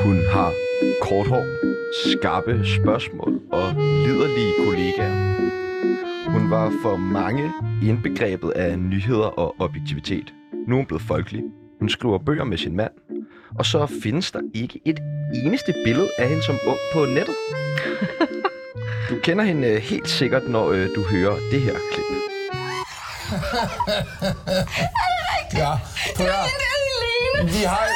Hun har kort hår, skarpe spørgsmål og liderlige kollegaer. Hun var for mange indbegrebet af nyheder og objektivitet. Nu er hun blevet folkelig. Hun skriver bøger med sin mand. Og så findes der ikke et eneste billede af hende som ung på nettet. Du kender hende øh, helt sikkert, når øh, du hører det her klip. Ja, prøv at. Vi har...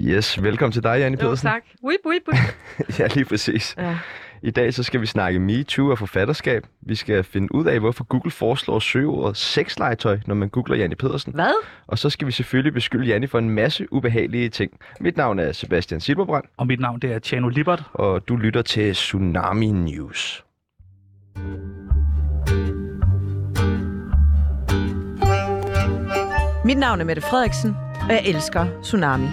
Yes, velkommen til dig, Janne Jo, Pedersen. tak. Whip, whip, whip. Ja, lige præcis. Ja. I dag så skal vi snakke MeToo og forfatterskab. Vi skal finde ud af, hvorfor Google foreslår søgeordet sexlegetøj, når man googler Janne Pedersen. Hvad? Og så skal vi selvfølgelig beskylde Janne for en masse ubehagelige ting. Mit navn er Sebastian Silberbrand, Og mit navn det er Tjano Libert. og du lytter til Tsunami News. Mit navn er Mette Frederiksen, og jeg elsker Tsunami.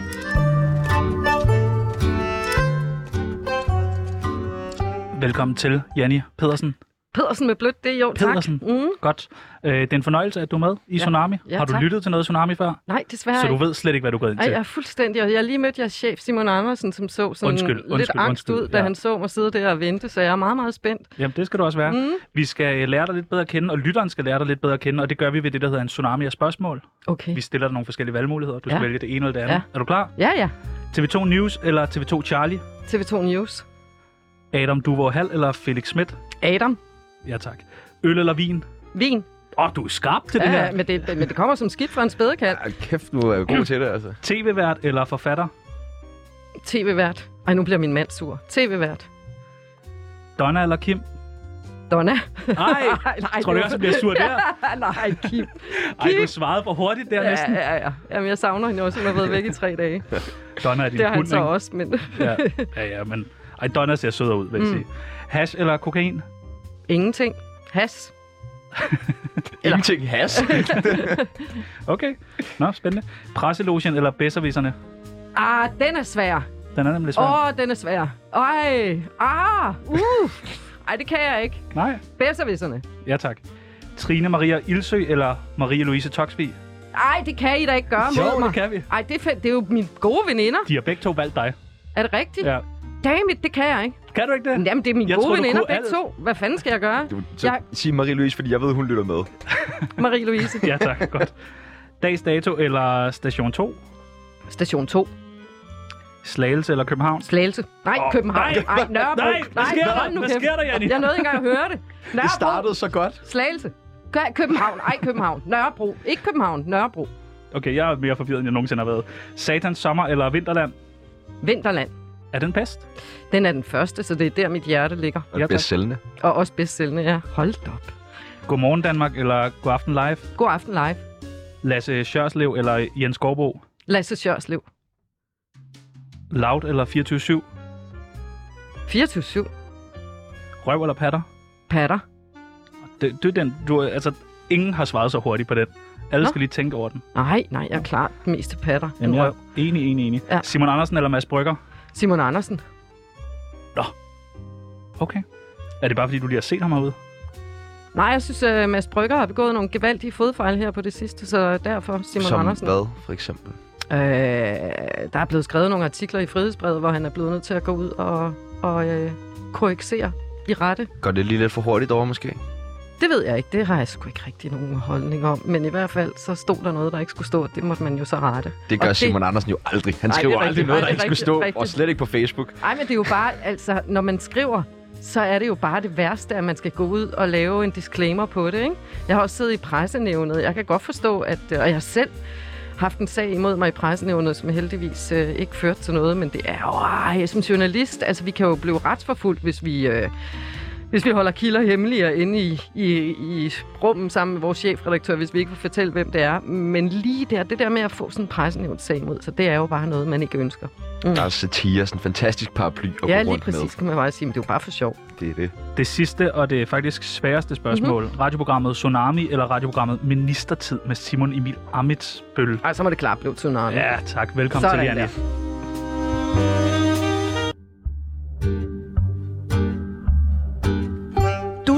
Velkommen til, Janni Pedersen. Pedersen med blødt, det er jo, Pedersen. tak. Mm. Godt. Øh, det er en fornøjelse, at du er med i Ja. Tsunami. Ja, Har du tak. lyttet til noget Tsunami før? Nej, desværre Så du ved slet ikke, hvad du går ind Ej, til. jeg er fuldstændig, jeg har lige mødt jeres chef, Simon Andersen, som så sådan Undskyld, lidt undskyld, angst undskyld, ud, da ja. han så mig sidde der og vente, så jeg er meget, meget spændt. Jamen, det skal du også være. Mm. Vi skal lære dig lidt bedre at kende, og lytteren skal lære dig lidt bedre at kende, og det gør vi ved det, der hedder en Tsunami af spørgsmål. Okay. Vi stiller dig nogle forskellige valgmuligheder. Du skal Ja. vælge det ene eller det andet. Ja. Er du klar? Ja, ja. TV2 News eller TV2 Charlie? TV2 News. Adam Duvor Hall eller Felix Schmidt? Adam. Ja, tak. Øl eller vin? Vin. Åh, oh, du er skarp til det Ja, her. ja, men det, men det kommer som skidt fra en spædekat. Ej, kæft, du er jo god til det, altså. TV-vært eller forfatter? TV-vært. Ej, nu bliver min mand sur. TV-vært. Donna eller Kim? Donna. Ej, nej, nej, tror du det også, jeg bliver sur der? nej, Kim. Ej, du Kim. svarede for hurtigt der Ja, næsten. ja, ja. Jamen, jeg savner hende også. Hun har været væk i tre dage. Donna er din Det har han så ikke? også, men Ja, ja, ja, men... Ej, Donna ser sødere ud, vil jeg Mm. sige. Hash eller kokain? Ingenting. Has. Ingenting has. Okay. Nå, spændende. Presselogen eller bedservisserne? Ah, den er svær. Den er nemlig svær. Åh, oh, den er svær. Ej, ah, uh. Ej, det kan jeg ikke. Nej. Bedservisserne. Ja, tak. Trine Maria Ilsø eller Marie Louise Toksvig? Ej, det kan I da ikke gøre Jo, mod mig. det kan vi. Ej, det er, det er jo mine gode veninder. De har begge to valgt dig. Er det rigtigt? Ja. Dammit, det kan jeg ikke. Kan du ikke det? Jamen, det er mine Jeg gode du veninder, begge alt. to. Hvad fanden skal jeg gøre? Du, så Jeg- sig Marie-Louise, fordi jeg ved, hun lytter med. Marie-Louise. Ja, tak. Godt. Dags Dato eller Station 2? Station 2. Slagelse eller København? Slagelse. Nej, Åh, København. nej, Nej, Nørrebro. nej, hvad sker der? hold nu Hvad sker der, Janni? Jeg nåede ikke engang at høre det. Nørrebro. Det startede så godt. Slagelse. Kø- København. Ej, København. Nørrebro. Ikke København. Nørrebro. Okay, jeg er mere forvirret, end jeg nogensinde har været. Satans Sommer eller Vinterland? Vinterland. Er den bedst? Den er den første, så det er der, mit hjerte ligger. Og Ja, bedst sælgende. Og også bedst sælgende, ja. Hold da op. Godmorgen Danmark eller Godaften Live? God aften live. Lasse Sjørslev eller Jens Gårdbo? Lasse Sjørslev. Loud eller 24-7? 24-7. Røv eller patter? Patter. Det, det er den, du, altså, ingen har svaret så hurtigt på den. Alle Nå. skal lige tænke over den. Nej, nej, jeg er klart mest til patter. Jamen, en jeg røv. er enig, enig, enig. Ja. Simon Andersen eller Mads Brygger? Simon Andersen. Okay. Er det bare, fordi du lige har set ham herude? Nej, jeg synes, at Mads Brygger har begået nogle gevaldige fodfejl her på det sidste, så derfor Simon Som Andersen. hvad, for eksempel? Øh, der er blevet skrevet nogle artikler i Frihedsbrevet, hvor han er blevet nødt til at gå ud og, og øh, korrigere i rette. Går det lige lidt for hurtigt over, måske? Det ved jeg ikke. Det har jeg sgu ikke rigtig nogen holdning om. Men i hvert fald, så stod der noget, der ikke skulle stå. Det måtte man jo så rette. Det gør Og Simon Andersen jo aldrig. Han Nej, skriver det er aldrig noget, der det er ikke skulle rigtigt. stå. Og Rigtigt. slet ikke på Facebook. Nej, men det er jo bare, altså, når man skriver, så er det jo bare det værste, at man skal gå ud og lave en disclaimer på det, ikke? Jeg har også siddet i pressenævnet. Jeg kan godt forstå, at, øh, og jeg selv haft en sag imod mig i pressenævnet, som heldigvis øh, ikke førte til noget, men det er jo, ej, som journalist, altså vi kan jo blive retsforfulgt, hvis vi... Øh, hvis vi holder kilder hemmelige inde i, i, i rummet sammen med vores chefredaktør, hvis vi ikke vil fortælle, hvem det er. Men lige der, det der med at få sådan en pressenævnssag imod, så det er jo bare noget, man ikke ønsker. Der er satire, sådan en fantastisk paraply at ja, gå lige præcis, kan man bare sige, men det er jo bare for sjov. med. Det er det. Det sidste og det faktisk sværeste spørgsmål. Mm-hmm. Radioprogrammet Tsunami eller radioprogrammet Ministertid med Simon Emil Amitsbøl? Ej, så må det klart blive tsunami. Ja, tak. Velkommen Sådan til, Janni.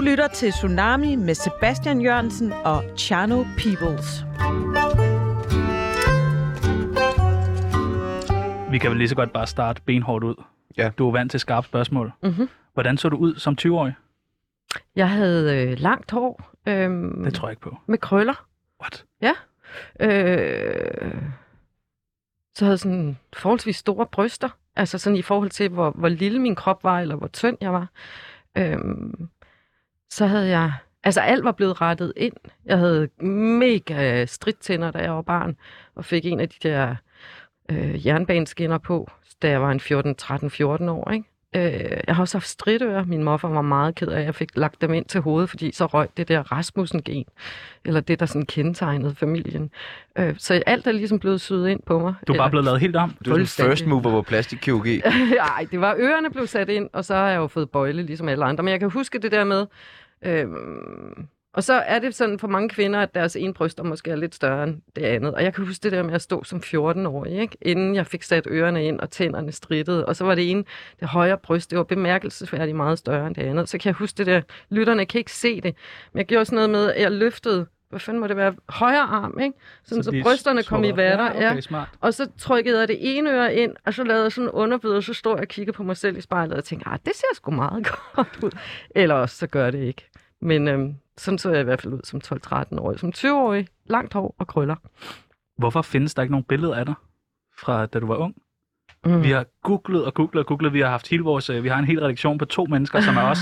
Lytter til Tsunami med Sebastian Jørgensen og Chano Peoples. Vi kan vel lige så godt bare starte benhårdt ud. Ja. Du er vant til skarpe spørgsmål. Mhm. Hvordan så du ud som 20-årig? Jeg havde øh, langt hår øhm, Det tror jeg ikke på. med krøller. What? Øh, så havde jeg sådan forholdsvis store bryster. Altså sådan i forhold til, hvor, hvor lille min krop var, eller hvor tynd jeg var. Øhm, så havde jeg... Altså alt var blevet rettet ind. Jeg havde mega stridtænder, da jeg var barn, og fik en af de der øh, jernbaneskinner på, da jeg var en 14, 13, 14 år. Ikke? Øh, jeg har også haft stridtører. Min morfar var meget ked af, at jeg fik lagt dem ind til hovedet, fordi så røg det der Rasmussen-gen, eller det, der sådan kendetegnede familien. Øh, så alt er ligesom blevet syet ind på mig. Du er bare blevet lavet helt om. Du er sådan first mover på plastikkirurgi. Nej, det var ørerne blev sat ind, og så har jeg jo fået bøjle, ligesom alle andre. Men jeg kan huske det der med... Øhm, og så er det sådan for mange kvinder, at deres ene bryster måske er lidt større end det andet. Og jeg kan huske det der med at stå som 14-årig, ikke? inden jeg fik sat ørerne ind, og tænderne strittede. Og så var det ene, det højre bryst, det var bemærkelsesværdigt meget større end det andet. Så kan jeg huske det der, lytterne kan ikke se det. Men jeg gjorde sådan noget med, at jeg løftede, hvad fanden må det være, højre arm, ikke? Sådan, så, så brysterne kom i vatter. Ja, okay, smart. Og så trykkede jeg det ene øre ind, og så lavede jeg sådan en underbid, og så stod jeg og kiggede på mig selv i spejlet og tænkte, ah, det ser sgu meget godt ud. Eller også så gør det ikke. Men øhm, sådan så jeg i hvert fald ud som 12-13-årig. Som 20-årig, langt hår og krøller. Hvorfor findes der ikke nogen billeder af dig fra da du var ung? Mm. Vi har googlet og googlet og googlet. Vi har haft hele vores, øh, vi har en hel redaktion på to mennesker, som er os,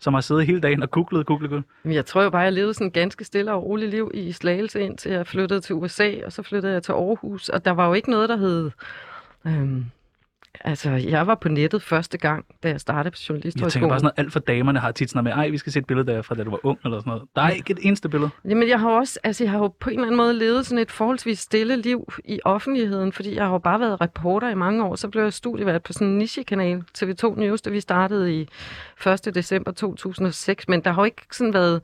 som har siddet hele dagen og googlet, googlet, googlet. Men jeg tror jo bare, jeg levede sådan et ganske stille og roligt liv i Slagelse, indtil jeg flyttede til USA, og så flyttede jeg til Aarhus. Og der var jo ikke noget, der hed... Øhm, altså, jeg var på nettet første gang, da jeg startede på Jeg journalisthøjskolen. tænker bare sådan noget, alt for damerne har tit sådan noget med, ej, vi skal se et billede der fra da du var ung, eller sådan noget. Der er ikke et eneste billede. Jamen, jeg har også, altså, jeg har jo på en eller anden måde levet sådan et forholdsvis stille liv i offentligheden, fordi jeg har jo bare været reporter i mange år. Så blev jeg studievært på sådan en nichekanal, TV2 News, da vi startede i 1. december 2006. Men der har jo ikke sådan været...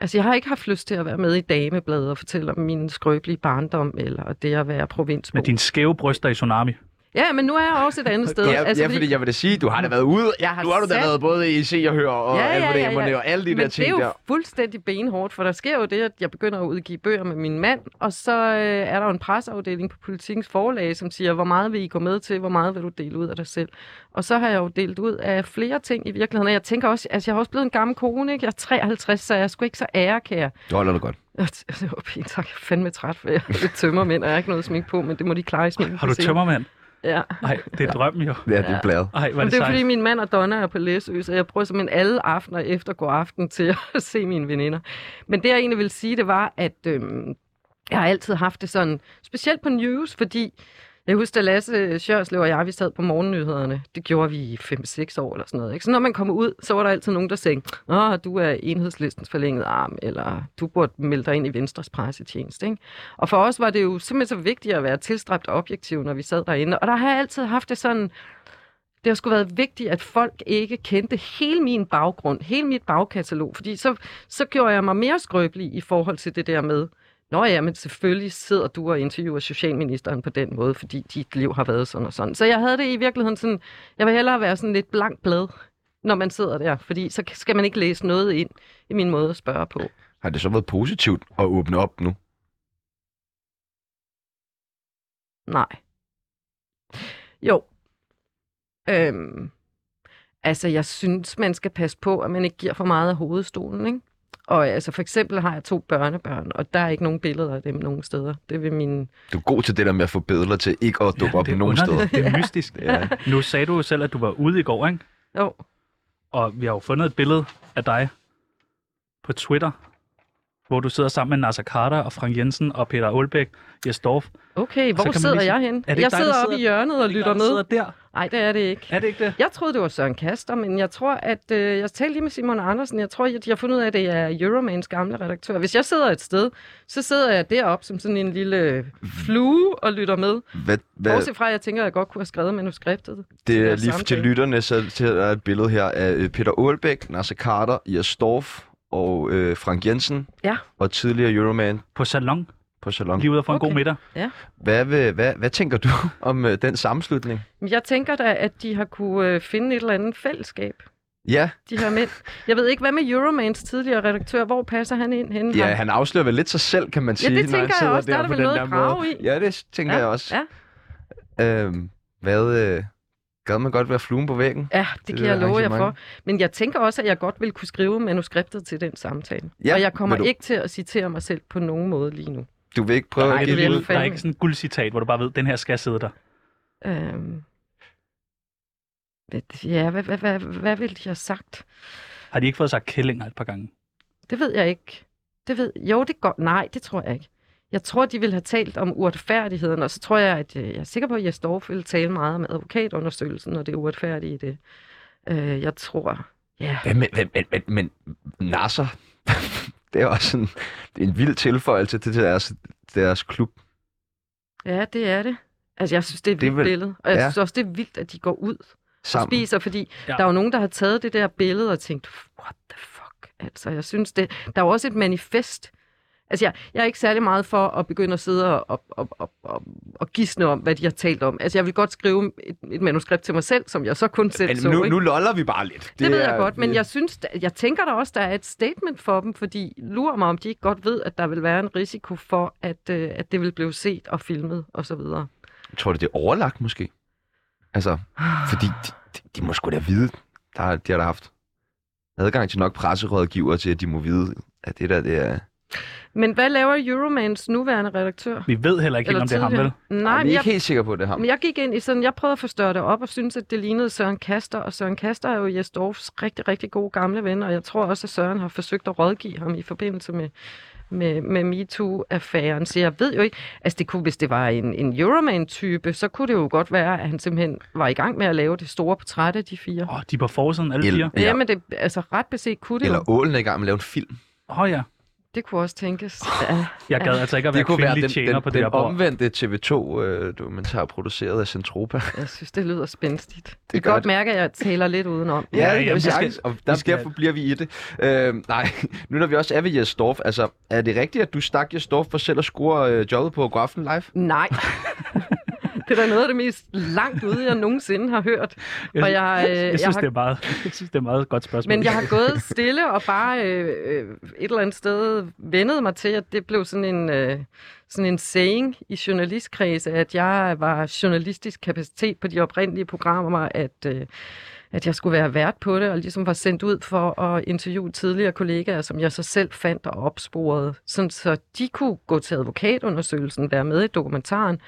Altså, jeg har ikke haft lyst til at være med i Damebladet og fortælle om min skrøbelige barndom, eller det at være provinsbo. Med dine skæve bryster i Tsunami. Ja, men nu er jeg også et andet sted. Ja, altså, ja, fordi jeg vil da sige, du har da været ude. Jeg har nu har du da sat- været både i Se og Hør og Ja, ja, ja, ja, ja, ja. og alle de Men der det er ting jo der. fuldstændig benhårdt, for der sker jo det, at jeg begynder at udgive bøger med min mand, og så øh, er der jo en presseafdeling på Politikens forlag, som siger, hvor meget vil I gå med til, hvor meget vil du dele ud af dig selv. Og så har jeg jo delt ud af flere ting i virkeligheden, og jeg tænker også, altså jeg har også blevet en gammel kone, ikke? jeg er 53, så jeg er sgu ikke så ærekær. Du holder dig godt. Det var pænt, tak. Jeg er fandme træt, for jeg er lidt tømmermænd, og jeg har ikke noget smink på, men det må de klare i sminken. Har du tømmermand? Ja. Nej, det er drømmen jo. Ja, det er bladet. Ej, Men det, det er sejt. fordi, min mand og Donna er på Læsø, så jeg prøver simpelthen alle aftener efter går aften til at se mine veninder. Men det, jeg egentlig vil sige, det var, at øhm, jeg har altid haft det sådan, specielt på news, fordi jeg husker, da Lasse Sjørslev og jeg, vi sad på morgennyhederne. Det gjorde vi i 5-6 år eller sådan noget. Ikke? Så når man kom ud, så var der altid nogen, der sagde, Åh, du er enhedslistens forlængede arm, eller du burde melde dig ind i Venstres pressetjeneste. Ikke? Og for os var det jo simpelthen så vigtigt at være tilstræbt objektiv, når vi sad derinde. Og der har jeg altid haft det sådan, det har sgu været vigtigt, at folk ikke kendte hele min baggrund, hele mit bagkatalog, fordi så, så gjorde jeg mig mere skrøbelig i forhold til det der med, Nå ja, men selvfølgelig sidder du og interviewer socialministeren på den måde, fordi dit liv har været sådan og sådan. Så jeg havde det i virkeligheden sådan, jeg vil hellere være sådan lidt blank blad, når man sidder der, fordi så skal man ikke læse noget ind i min måde at spørge på. Har det så været positivt at åbne op nu? Nej. Jo. Øhm, altså, jeg synes, man skal passe på, at man ikke giver for meget af hovedstolen, ikke? Og altså, for eksempel har jeg to børnebørn, og der er ikke nogen billeder af dem nogen steder. Det vil min... Du er god til det der med at få billeder til ikke at dukke Ja, op nogen steder. Det er mystisk. Ja. Nu sagde du jo selv, at du var ude i går, ikke? Jo, Og vi har jo fundet et billede af dig på Twitter, hvor du sidder sammen med Nasser Carter og Frank Jensen og Peter Aalbæk, Jes Dorf. okay. Hvor sidder lige jeg sige- hen? Er det ikke Jeg dig, der sidder oppe i hjørnet og lytter sidder med. der. Nej, det er det ikke. Er det ikke det? Jeg troede, det var Søren Kaster, men jeg tror, at... Øh, jeg talte lige med Simon Andersen. Jeg tror, at de har fundet ud af, at det er Euromans gamle redaktør. Hvis jeg sidder et sted, så sidder jeg deroppe som sådan en lille flue og lytter med. Hvad, hvad, Bortset fra, at jeg tænker, at jeg godt kunne have skrevet manuskriptet. det er lige samtale. til lytterne, så er der et billede her af Peter Aalbæk, Nasser Carter, Jes Storff og øh, Frank Jensen. Ja. Og tidligere Euroman På salon, på Salon. lige ude at få en Okay. god middag. Hvad, vil, hvad, hvad tænker du om øh, den sammenslutning? Men Jeg tænker da, at de har kunne øh, finde et eller andet fællesskab. Ja, de her mænd. Jeg ved ikke, hvad med Euromans tidligere redaktør? Hvor passer han ind henne? ja, Han- afslører vel lidt sig selv, kan man Ja, sige. det når tænker han jeg sidder også. Der er der på vel den noget der at grave i. Ja, det tænker jeg også. Ja, Øhm, hvad, øh, gad man godt være fluen på væggen? ja det, Det kan jeg love jer for. Men jeg tænker også, at jeg godt vil kunne skrive manuskriptet til den samtale. Ja, og jeg kommer du- ikke til at citere mig selv på nogen måde lige nu. Du vil ikke prøve Nej, at det give det ud? ikke. Der er ikke sådan et guldcitat, hvor du bare ved, den her skal sidde der. Øhm, hvad, ja, hvad, hvad, hvad, hvad ville de have sagt? Har de ikke fået sagt kællinger et par gange? Det ved jeg ikke. Det ved, jo, det går. Nej, det tror jeg ikke. Jeg tror, de vil have talt om uretfærdigheden, og så tror jeg, at øh, jeg er sikker på, at Jes Dorf vil tale meget om advokatundersøgelsen, og det uretfærdige i det. Øh, jeg tror, ja. Ja, men, men, men, men, men Nasser, det er også en, en vild tilføjelse til deres, deres klub. Ja, det er det. Altså, jeg synes, det er et Det vildt vel- billede. Og jeg ja. synes også, det er vildt, at de går ud og Sammen. spiser, fordi Ja. ja. der er jo nogen, der har taget det der billede og tænkt, what the fuck? Altså, jeg synes, det, der er jo også et manifest. Altså, jeg, jeg er ikke særlig meget for at begynde at sidde og, og, og, og, og, gisne om, hvad de har talt om. Altså, jeg vil godt skrive et, et manuskript til mig selv, som jeg så kun selv Men så. nu, ikke? nu loller vi bare lidt. Det, det ved er- jeg godt, men jeg synes, jeg tænker der også, der er et statement for dem, fordi lurer mig, om de ikke godt ved, at der vil være en risiko for, at, øh, at det vil blive set og filmet osv. Tror du, det er overlagt måske? Altså, fordi de, de, de må sgu da vide, der, de har da haft adgang til nok presserådgiver til, at de må vide, at det der, det er... Men hvad laver Euromans nuværende redaktør? Vi ved heller ikke helt, om det er ham, vel? Nej, vi er jeg, ikke helt sikre på, at det er ham. men jeg gik ind i sådan, jeg prøvede at forstørre det op og synes, at det lignede Søren Kaster, og Søren Kaster er jo Jes Dorfs rigtig, rigtig gode gamle ven, og jeg tror også, at Søren har forsøgt at rådgive ham i forbindelse med, med, med MeToo-affæren. Så jeg ved jo ikke, altså det kunne, hvis det var en, en Euroman-type, så kunne det jo godt være, at han simpelthen var i gang med at lave det store portræt af de fire. Åh, oh, de er på forsiden, alle El- fire. Ja. Ja, men det, altså ret beset kunne det Eller jo. Ålen er i gang med at lave en film. Åh oh, ja, Det kunne også tænkes. Ja. jeg gad altså ikke at være Det kunne være den, tjener den, på det den her bord. omvendte TV2-dokumentar produceret af Centropa. Jeg synes, det lyder spændstigt. Det Det kan godt det. mærke, at jeg taler lidt udenom. Ja, Ja, ja, jamen, ja det skal- og der- vi derfor bliver vi i det. Øh, nej, nu når vi også er ved Jes Dorf, altså, er det rigtigt, at du stak Jes Dorf for selv at score øh, jobbet på Godaften Live? Nej. det er da noget af det mest langt ude, jeg nogensinde har hørt. Og jeg, øh, jeg, jeg synes, har- det er meget, jeg synes, det er et meget godt spørgsmål. Men jeg har gået stille og bare øh, øh, et eller andet sted vendet mig til, at det blev sådan en, øh, sådan en saying i journalistkredse, at jeg var journalistisk kapacitet på de oprindelige programmer, at, øh, at jeg skulle være vært på det, og ligesom var sendt ud for at interviewe tidligere kollegaer, som jeg så selv fandt og opsporede, sådan, så de kunne gå til advokatundersøgelsen, være med i dokumentaren,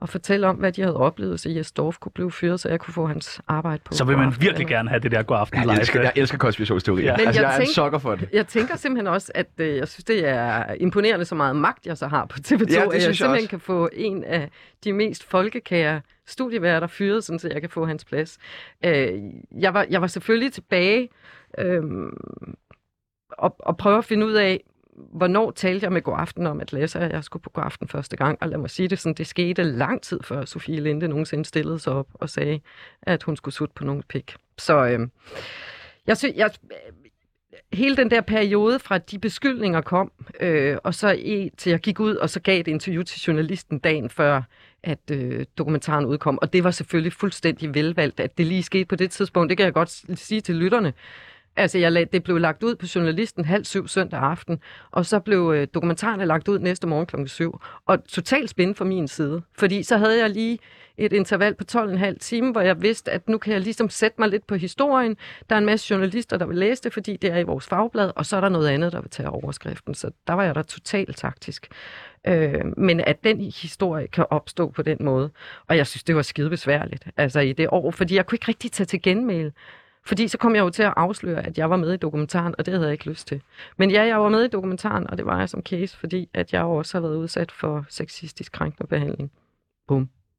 og fortælle om, hvad de havde oplevet, så Jes Dorf kunne blive fyret, så jeg kunne få hans arbejde på. så vil man virkelig gerne have det der god aften Jeg live. elsker, jeg elsker konspirationsteorier. Ja. Ja. Men Altså, jeg jeg er en sokker for det. Jeg tænker simpelthen også, at øh, jeg synes, det er imponerende så meget magt, jeg så har på TV2, Ja, det at jeg synes jeg simpelthen også. kan få en af de mest folkekære studieværter fyret, sådan, så jeg kan få hans plads. Øh, jeg, var, jeg var selvfølgelig tilbage øh, og, og prøve at finde ud af, hvornår talte jeg med God Aften om, at Lasse og jeg skulle på God Aften første gang, og lad mig sige det sådan, det skete lang tid før Sofie Linde nogensinde stillede sig op og sagde, at hun skulle sutte på nogen pik. Så øhm, øh, jeg, synes, jeg, hele den der periode fra de beskyldninger kom, øh, og så i, til jeg gik ud og så gav et interview til journalisten dagen før, at øh, dokumentaren udkom. Og det var selvfølgelig fuldstændig velvalgt, at det lige skete på det tidspunkt. Det kan jeg godt sige til lytterne. Altså, jeg lag, det blev lagt ud på journalisten halv syv søndag aften, og så blev øh, dokumentaren lagt ud næste morgen klokken 7. Og totalt spændende fra min side, fordi så havde jeg lige et interval på 12,5 timer, hvor jeg vidste, at nu kan jeg ligesom sætte mig lidt på historien. Der er en masse journalister, der vil læse det, fordi det er i vores fagblad, og så er der noget andet, der vil tage overskriften. Så der var jeg da totalt taktisk. Øh, men at den historie kan opstå på den måde, og jeg synes, det var skide besværligt, altså i det år, fordi jeg kunne ikke rigtig tage til genmæle. Fordi så kom jeg jo til at afsløre, at jeg var med i dokumentaren, og det havde jeg ikke lyst til. Men ja, jeg var med i dokumentaren, og det var jeg som case, fordi at jeg også har været udsat for sexistisk krænkende behandling.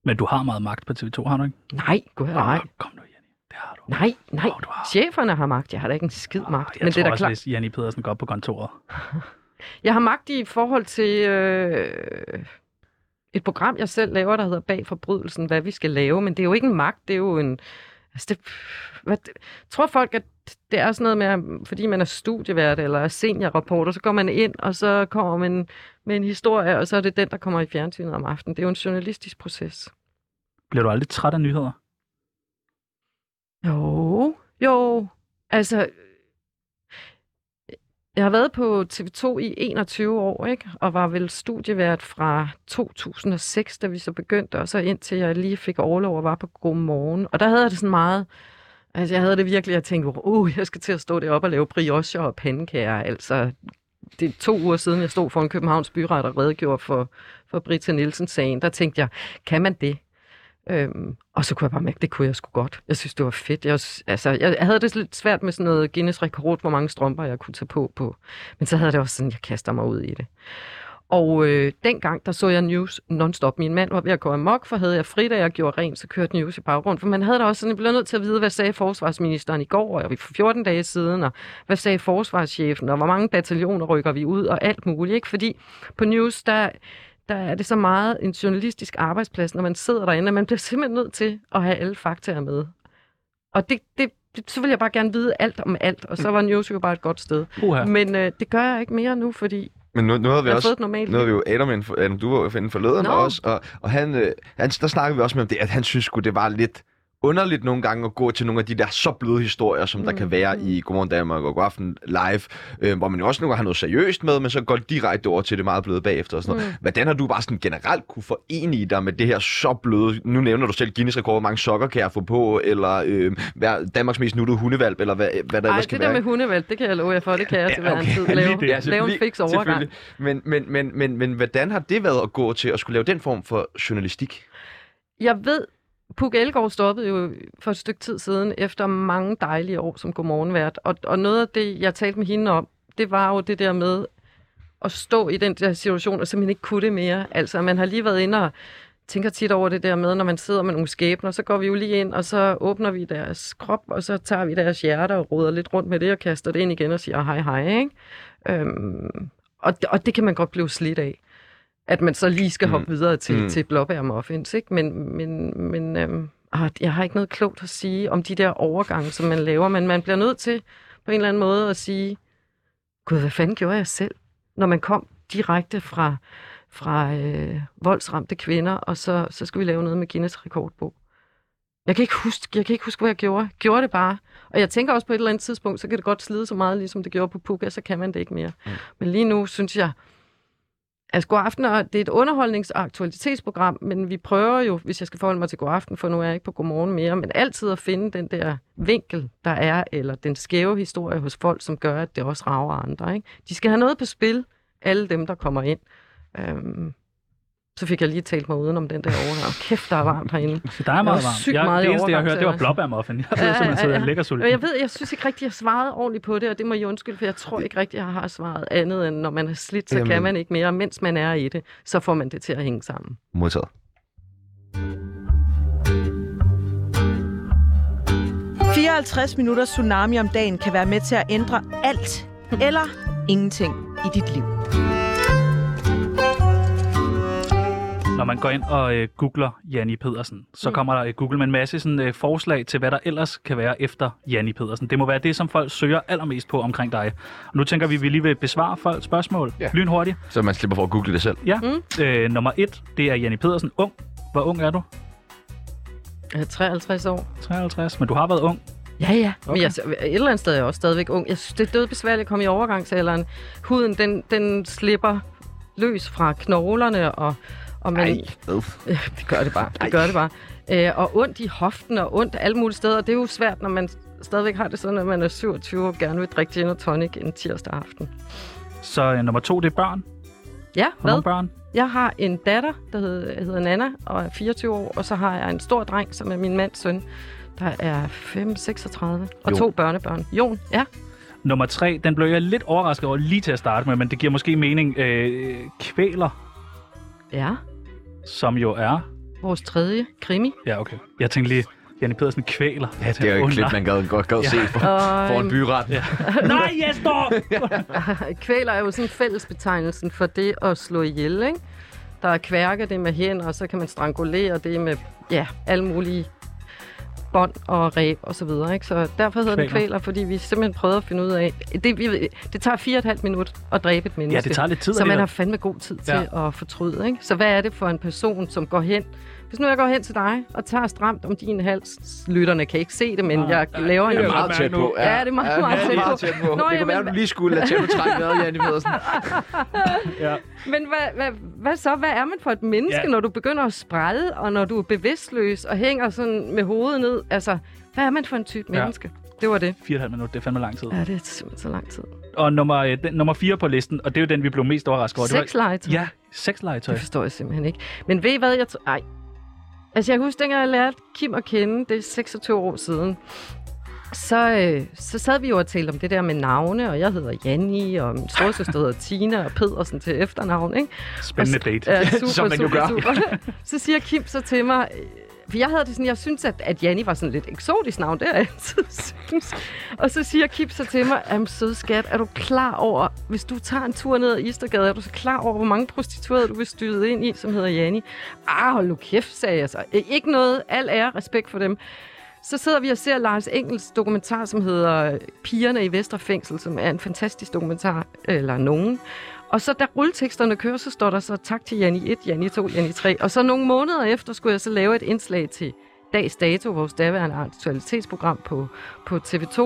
Men du har meget magt på TV2, har du ikke? Nej, gud nej. Åh, kom nu, Jenny. Det har du. Nej, nej. Åh, du har. Cheferne har magt. Jeg har da ikke en skid magt. Jeg Men tror det er også, klart. hvis Janni Pedersen går op på kontoret. Jeg har magt i forhold til øh, et program, jeg selv laver, der hedder Bag forbrydelsen, hvad vi skal lave. Men det er jo ikke en magt, det er jo en... Altså det, hvad, tror folk, at det er sådan noget med, at fordi man er studievært eller er seniorrapporter, så går man ind, og så kommer man med en historie, og så er det den, der kommer i fjernsynet om aftenen. Det er jo en journalistisk proces. Bliver du aldrig træt af nyheder? Jo, jo. Altså, jeg har været på TV2 i 21 år, ikke? og var vel studievært fra 2006, da vi så begyndte, og så indtil jeg lige fik overlov og var på Godmorgen. Og der havde jeg det sådan meget... Altså, jeg havde det virkelig, jeg tænkte, uh, jeg skal til at stå deroppe og lave brioche og pandekager. Altså, det er to uger siden, jeg stod foran Københavns Byret og redegjorde for, for Britta Nielsen-sagen. Der tænkte jeg, kan man det? Øhm, og så kunne jeg bare mærke, det kunne jeg sgu godt. Jeg synes, det var fedt. Jeg, altså, jeg, havde det lidt svært med sådan noget Guinness rekord, hvor mange strømper jeg kunne tage på på. Men så havde det også sådan, jeg kaster mig ud i det. Og øh, dengang, der så jeg news non-stop. Min mand var ved at gå amok, for havde jeg fri, da jeg gjorde rent, så kørte news i baggrund. For man havde da også sådan, jeg blev nødt til at vide, hvad sagde forsvarsministeren i går, og for 14 dage siden, og hvad sagde forsvarschefen, og hvor mange bataljoner rykker vi ud, og alt muligt. Ikke? Fordi på news, der, der er det så meget en journalistisk arbejdsplads, når man sidder derinde, at man bliver simpelthen nødt til at have alle faktaer med. Og det, det, det, så vil jeg bare gerne vide alt om alt, og så var news jo bare et godt sted. Uha. Men øh, det gør jeg ikke mere nu, fordi Men nu, nu havde vi også... fået et normalt Nu havde vi jo Adam, inden for, Adam du var jo inden forleden Nå. også, og, og han, øh, han, der snakkede vi også med om det, at han synes sgu, det var lidt underligt nogle gange at gå til nogle af de der så bløde historier, som der Mm. kan være i Godmorgen Danmark og Godaften Live, øh, hvor man jo også nogle gange har noget seriøst med, men så går direkte over til det meget bløde bagefter og sådan noget. Mm. Hvordan har du bare sådan generelt kunne forene dig med det her så bløde, nu nævner du selv Guinness rekord, hvor mange sokker kan jeg få på, eller øh, være Danmarks mest nuttede hundevalp, eller hvad, hvad der Ej, ellers skal det der være. med hundevalg, det kan jeg love jer for, det kan jeg til hver en okay. tid Lige lave, det. Ja, lave en fix overgang. Men, men, men, men, men hvordan har det været at gå til at skulle lave den form for journalistik? Jeg ved, Puk Elgård stoppede jo for et stykke tid siden, efter mange dejlige år som godmorgenvært. Og, og noget af det, jeg talte med hende om, det var jo det der med at stå i den der situation, og simpelthen ikke kunne det mere. Altså, man har lige været inde og tænker tit over det der med, når man sidder med nogle skæbner, så går vi jo lige ind, og så åbner vi deres krop, og så tager vi deres hjerter og roder lidt rundt med det, og kaster det ind igen og siger hej hej, ikke? Øhm, og, og det kan man godt blive slidt af. At man så lige skal hoppe Mm. videre til, Mm. mm. til blåbær muffins, ikke? Men, men, men øhm, ah, jeg har ikke noget klogt at sige om de der overgange, som man laver, men man bliver nødt til på en eller anden måde at sige, gud, hvad fanden gjorde jeg selv? Når man kom direkte fra, fra øh, voldsramte kvinder, og så, så skulle vi lave noget med Guinness rekordbog. Jeg kan, ikke huske, jeg kan ikke huske, hvad jeg gjorde. Gjorde det bare. Og jeg tænker også på et eller andet tidspunkt, så kan det godt slide så meget, ligesom det gjorde på Puka, så kan man det ikke mere. Mm. Mm. Men lige nu synes jeg, Altså God Aften, og det er et underholdnings- og aktualitetsprogram, men vi prøver jo, hvis jeg skal forholde mig til God Aften, for nu er jeg ikke på Godmorgen mere, men altid at finde den der vinkel, der er, eller den skæve historie hos folk, som gør, at det også rager andre. Ikke? De skal have noget på spil, alle dem, der kommer ind. Øhm, så fik jeg lige talt mig udenom den der overgang. Kæft, der er varmt herinde. Der er meget var varmt. sygt Jeg, meget det eneste, jeg hørte, det var blåbærmuffin. Jeg ved Ja, ja, så jeg ja. lækker sulten. Og jeg ved, jeg synes ikke rigtig, jeg svarede ordentligt på det, og det må I undskylde, for jeg tror ikke rigtig, jeg har svaret andet, end når man er slidt, så Jamen. kan man ikke mere. Mens man er i det, så får man det til at hænge sammen. Modtaget. – 54 minutter tsunami om dagen kan være med til at ændre alt eller ingenting i dit liv. Når man går ind og øh, googler Janni Pedersen, så Mm. kommer der i Google med en masse sådan, øh, forslag til, hvad der ellers kan være efter Janni Pedersen. Det må være det, som folk søger allermest på omkring dig. Og nu tænker vi, at vi lige vil besvare folks spørgsmål Ja. lynhurtigt. Så man slipper for at google det selv. Ja. Mm. Øh, nummer et, det er Janni Pedersen. Ung. Hvor ung er du? Jeg er 53 år. 53. Men du har været ung. Ja, ja. Okay. Men jeg, et eller andet sted er jeg også stadigvæk ung. Jeg synes, det er død besværligt at komme i overgangsalderen. Huden, den, den slipper løs fra knoglerne, og, og man... Ej? Ja, det gør det bare. Det gør det bare. Øh, og ondt i hoften og ondt alle mulige steder. Det er jo svært, når man stadigvæk har det sådan, at man er 27 og gerne vil drikke gin og tonic en tirsdag aften. Så øh, nummer to, det er børn. Ja, du hvad? nogle børn? Jeg har en datter, der hedder, hedder Nana, og er 24 år, og så har jeg en stor dreng, som er min mands søn, der er 5, 36, og Jon. to børnebørn. Jon, ja. Nummer tre, den blev jeg lidt overrasket over lige til at starte med, men det giver måske mening. Øh, kvæler, Ja, som jo er... vores tredje krimi. Ja, okay. Jeg tænkte lige, Janne Pedersen kvæler. Ja, det er jo et klip, man gad, godt gad Ja. se for, Og, for en byret. Ja. Nej, jeg står! Kvæler er jo sådan fællesbetegnelsen for det at slå ihjel, ikke? Der er kværke, det med hænder, og så kan man strangulere det med, ja, alle mulige bånd og ræb og så videre. Ikke? Så derfor hedder den Kvæler. kvæler, fordi vi simpelthen prøvede at finde ud af... Det, vi, det tager fire og et halvt minut at dræbe et menneske. Ja, det tager lidt tid Så man har fandme god tid til Ja. at fortryde. Ikke? Så hvad er det for en person, som går hen... Hvis nu jeg går hen til dig og tager stramt om din hals, lytterne kan ikke se det, men Nej, jeg nej, laver det en... meget tæt på. nu. Ja, det er meget, meget ja, tæt på. tæt på. Nå, det kunne jamen, være, at du lige skulle lade tempo trække med, Janne Pedersen. Ja. Men hvad, hvad, hvad så? Hvad er man for et menneske, Ja. ja. når du begynder at spræde, og når du er bevidstløs og hænger sådan med hovedet ned? Altså, hvad er man for en type Ja. menneske? Det var det. 4,5 minutter, det er fandme lang tid. Ja, det er simpelthen så lang tid. Og nummer, øh, den, nummer 4 på listen, og det er jo den, vi blev mest overrasket over. Det var- Sexlegetøj? Ja, sexlegetøj. Det forstår jeg simpelthen ikke. Men ved I hvad? Jeg tror... Ej. Altså, jeg kan huske, dengang jeg lærte Kim at kende, det er 26 år siden, så, øh, så sad vi jo og talte om det der med navne, og jeg hedder Janni, og min storesøster hedder Tina, og Pedersen til efternavn, ikke? Spændende Og date. Ja, super, Som man jo super, gør. super. Så siger Kim så til mig, for jeg havde det sådan, jeg synes, at, at Janni var sådan lidt eksotisk navn, det har jeg altid synes. Og så siger Kip så til mig, am sød skat, er du klar over, hvis du tager en tur ned ad Istergade, er du så klar over, hvor mange prostituerede du vil styde ind i, som hedder Janni? Ah, hold nu kæft, sagde jeg så. Ikke noget, al ære, respekt for dem. Så sidder vi og ser Lars Engels dokumentar, som hedder Pigerne i Vesterfængsel, som er en fantastisk dokumentar, eller nogen. Og så da rulleteksterne kører, så står der så tak til Janni 1, Janni 2, Janni 3. Og så nogle måneder efter skulle jeg så lave et indslag til Dags Dato, vores daværende aktualitetsprogram på, på TV2,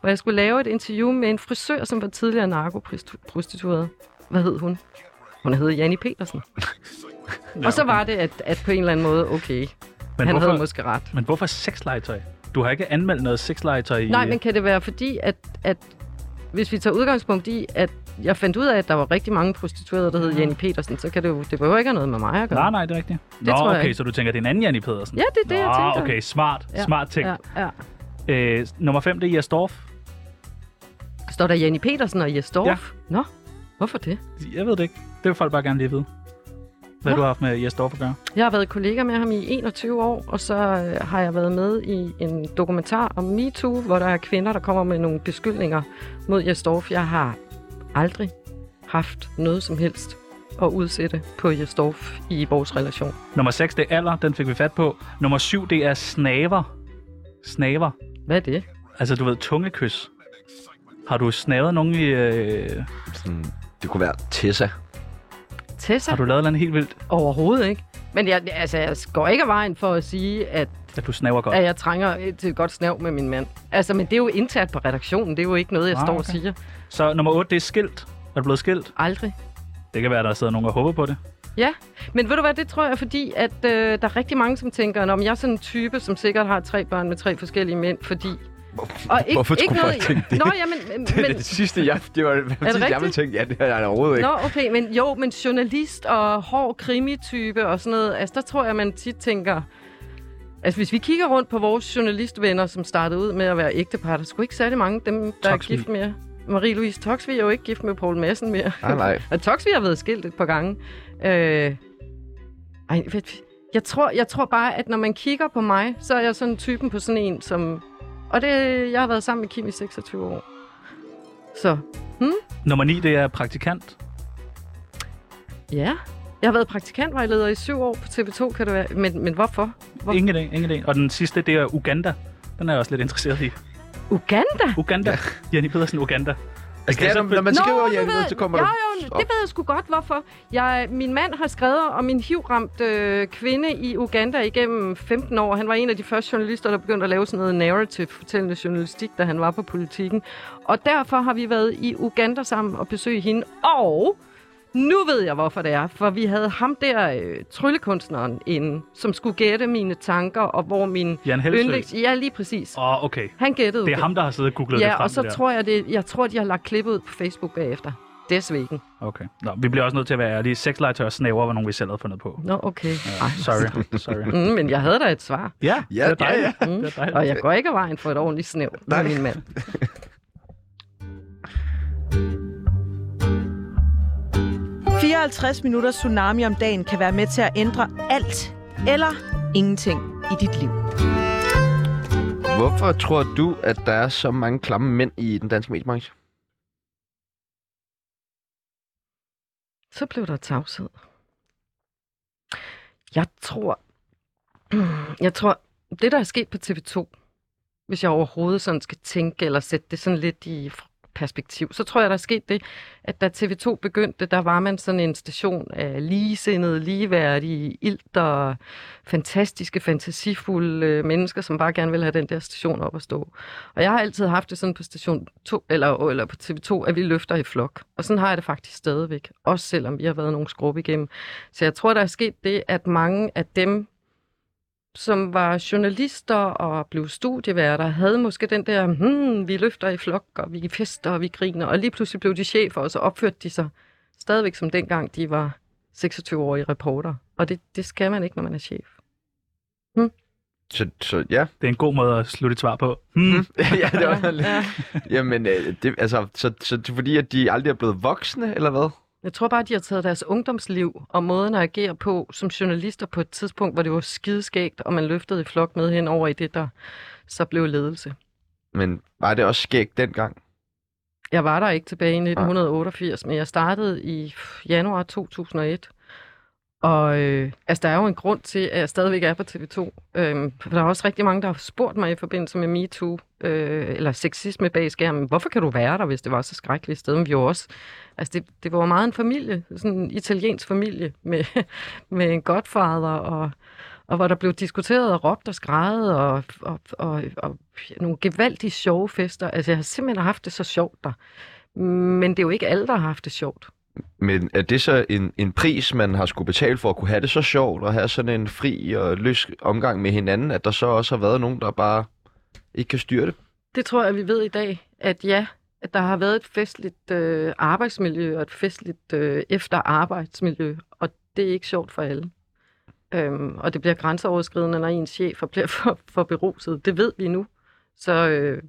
hvor jeg skulle lave et interview med en frisør, som var tidligere narkoprostitueret. Hvad hed hun? Hun hed Janni Petersen. Ja, Og så var det, at, at på en eller anden måde, okay, men han hvorfor, havde måske ret. Men hvorfor sexlegetøj? Du har ikke anmeldt noget sexlegetøj i... Nej, men kan det være fordi, at, at hvis vi tager udgangspunkt i, at jeg fandt ud af, at der var rigtig mange prostituerede, der hed Jenny Petersen, så kan det jo, det behøver ikke have noget med mig at gøre. Nej, nej, det er rigtigt. Det Nå, tror jeg okay, ikke. så du tænker, det er en anden Janni Pedersen? Ja, det er det, jeg Nå, tænker. okay, smart. Ja, Smart ting. Ja, ja. Øh, nummer 5, det er Jes Dorf. Står der Jenny Petersen og Jes Dorf? Ja. Nå, hvorfor det? Jeg ved det ikke. Det vil folk bare gerne lige vide. Hvad Nå. du har haft med Jes at gøre. Jeg har været kollega med ham i 21 år, og så øh, har jeg været med i en dokumentar om MeToo, hvor der er kvinder, der kommer med nogle beskyldninger mod Jes Dorf. Jeg har aldrig haft noget som helst at udsætte på Jes Dorf i vores relation. Nummer 6, det er alder. Den fik vi fat på. Nummer 7, det er snaver. Snaver. Hvad er det? Altså, du ved, tungekys. Har du snavet nogen i... Øh, Sådan, det kunne være Tessa. Tessa? har du lavet noget helt vildt, Overhovedet ikke. Men jeg, altså, jeg går ikke af vejen for at sige, at, at du snaver godt? at jeg trænger til et godt snav med min mand. Altså, men det er jo internt på redaktionen. Det er jo ikke noget, jeg Ah, står og okay. siger. Så nummer 8, det er skilt. Er du blevet skilt? Aldrig. Det kan være, der sidder nogen og håber på det. Ja, men ved du hvad, det tror jeg, fordi at øh, der er rigtig mange, som tænker, om jeg er sådan en type, som sikkert har tre børn med tre forskellige mænd, fordi... Og ikke, Hvorfor ikke skulle noget, folk tænke det? Nå, ja, men, Det er men, det sidste, jeg, det var det, sidste, jeg ville tænke. Ja, det har jeg overhovedet ikke. Nå, okay, men jo, men journalist og hård krimitype og sådan noget, altså der tror jeg, man tit tænker... Altså hvis vi kigger rundt på vores journalistvenner, som startede ud med at være ægtepar, der er sgu ikke særlig mange af dem, der Toksvig. er gift med... Marie-Louise Toksvig er jo ikke gift med Poul Madsen mere. Nej, nej. Og Toksvig har været skilt et par gange. Øh, ej, jeg, tror, jeg tror bare, at når man kigger på mig, så er jeg sådan typen på sådan en, som... Og det, jeg har været sammen med Kim i 26 år. Så, Nummer 9, det er praktikant. ja. Jeg har været praktikantvejleder i syv år på TV2, kan det være. Men, men hvorfor? Hvor- Ingen idé, ingen idé. Og den sidste, det er Uganda. Den er jeg også lidt interesseret i. Uganda? Uganda. Ja. Jenny Pedersen, Uganda. Altså, det er, når, når man skriver Nå, nu ved- så kommer ja, der... jo, det ved jeg sgu godt, hvorfor. Jeg, min mand har skrevet om en hivramt øh, kvinde i Uganda igennem 15 år. Han var en af de første journalister, der begyndte at lave sådan noget narrative, fortællende journalistik, da han var på politikken. Og derfor har vi været i Uganda sammen og besøgt hende. Og nu ved jeg, hvorfor det er. For vi havde ham der, øh, tryllekunstneren, inde, som skulle gætte mine tanker, og hvor min Jan Helsø. yndlings... Ja, lige præcis. Åh, oh, okay. Han gættede Det er ham, der har siddet og googlet det Ja, frem. og så det der. tror jeg, det, jeg tror, de har lagt klippet ud på Facebook bagefter. Desvegen. Okay. Nå, vi bliver også nødt til at være ærlige. Sexlegetøj og snæver var nogen, vi selv havde fundet på. Nå, okay. Ja, sorry, sorry. Mm, men jeg havde da et svar. Ja, Ja, det er dejligt. ja, Mm. Det er dejligt. Og jeg går ikke af vejen for et ordentligt snæv med min mand. – 54 minutter tsunami om dagen kan være med til at ændre alt eller ingenting i dit liv. Hvorfor tror du, at der er så mange klamme mænd i den danske mediebranche? Så blev der tavshed. Jeg tror... Jeg tror... det, der er sket på TV2, hvis jeg overhovedet sådan skal tænke eller sætte det sådan lidt i perspektiv, så tror jeg, der er sket det, at da TV2 begyndte, der var man sådan en station af ligesindede, ligeværdige, ild og fantastiske, fantasifulde mennesker, som bare gerne vil have den der station op at stå. Og jeg har altid haft det sådan på station 2, eller, eller på TV2, at vi løfter i flok. Og sådan har jeg det faktisk stadigvæk, også selvom vi har været nogle skrub igennem. Så jeg tror, der er sket det, at mange af dem, som var journalister og blev studieværter, havde måske den der, hmm, vi løfter i flok, og vi fester, og vi griner, og lige pludselig blev de chefer, og så opførte de sig stadigvæk som dengang, de var 26-årige reporter. Og det, det skal man ikke, når man er chef. Så, så ja. Det er en god måde at slutte et svar på. Hmm. ja, det var lidt. ja. Jamen, øh, det, altså, så, så det er fordi, at de aldrig er blevet voksne, eller hvad? Jeg tror bare, de har taget deres ungdomsliv og måden at agere på som journalister på et tidspunkt, hvor det var skideskægt, og man løftede i flok med hen over i det, der så blev ledelse. Men var det også skægt dengang? Jeg var der ikke tilbage i 1988, men jeg startede i januar 2001. Og øh, altså, der er jo en grund til, at jeg stadigvæk er på TV2. Øhm, for der er også rigtig mange, der har spurgt mig i forbindelse med MeToo, øh, eller sexisme bag skærmen. Hvorfor kan du være der, hvis det var så skrækkeligt sted? Men vi jo også, altså det, det var meget en familie, sådan en italiensk familie, med, med en godfather, og, og hvor der blev diskuteret og råbt og skrejet, og, og, og, og nogle gevaldige sjove fester. Altså jeg har simpelthen haft det så sjovt der. Men det er jo ikke alle, der har haft det sjovt. Men er det så en, en pris, man har skulle betale for at kunne have det så sjovt, og have sådan en fri og løs omgang med hinanden, at der så også har været nogen, der bare ikke kan styre det? Det tror jeg, vi ved i dag, at ja, at der har været et festligt øh, arbejdsmiljø og et festligt øh, efterarbejdsmiljø, og det er ikke sjovt for alle. Øhm, og det bliver grænseoverskridende, når en chef bliver for, for beruset. Det ved vi nu. Så, øh,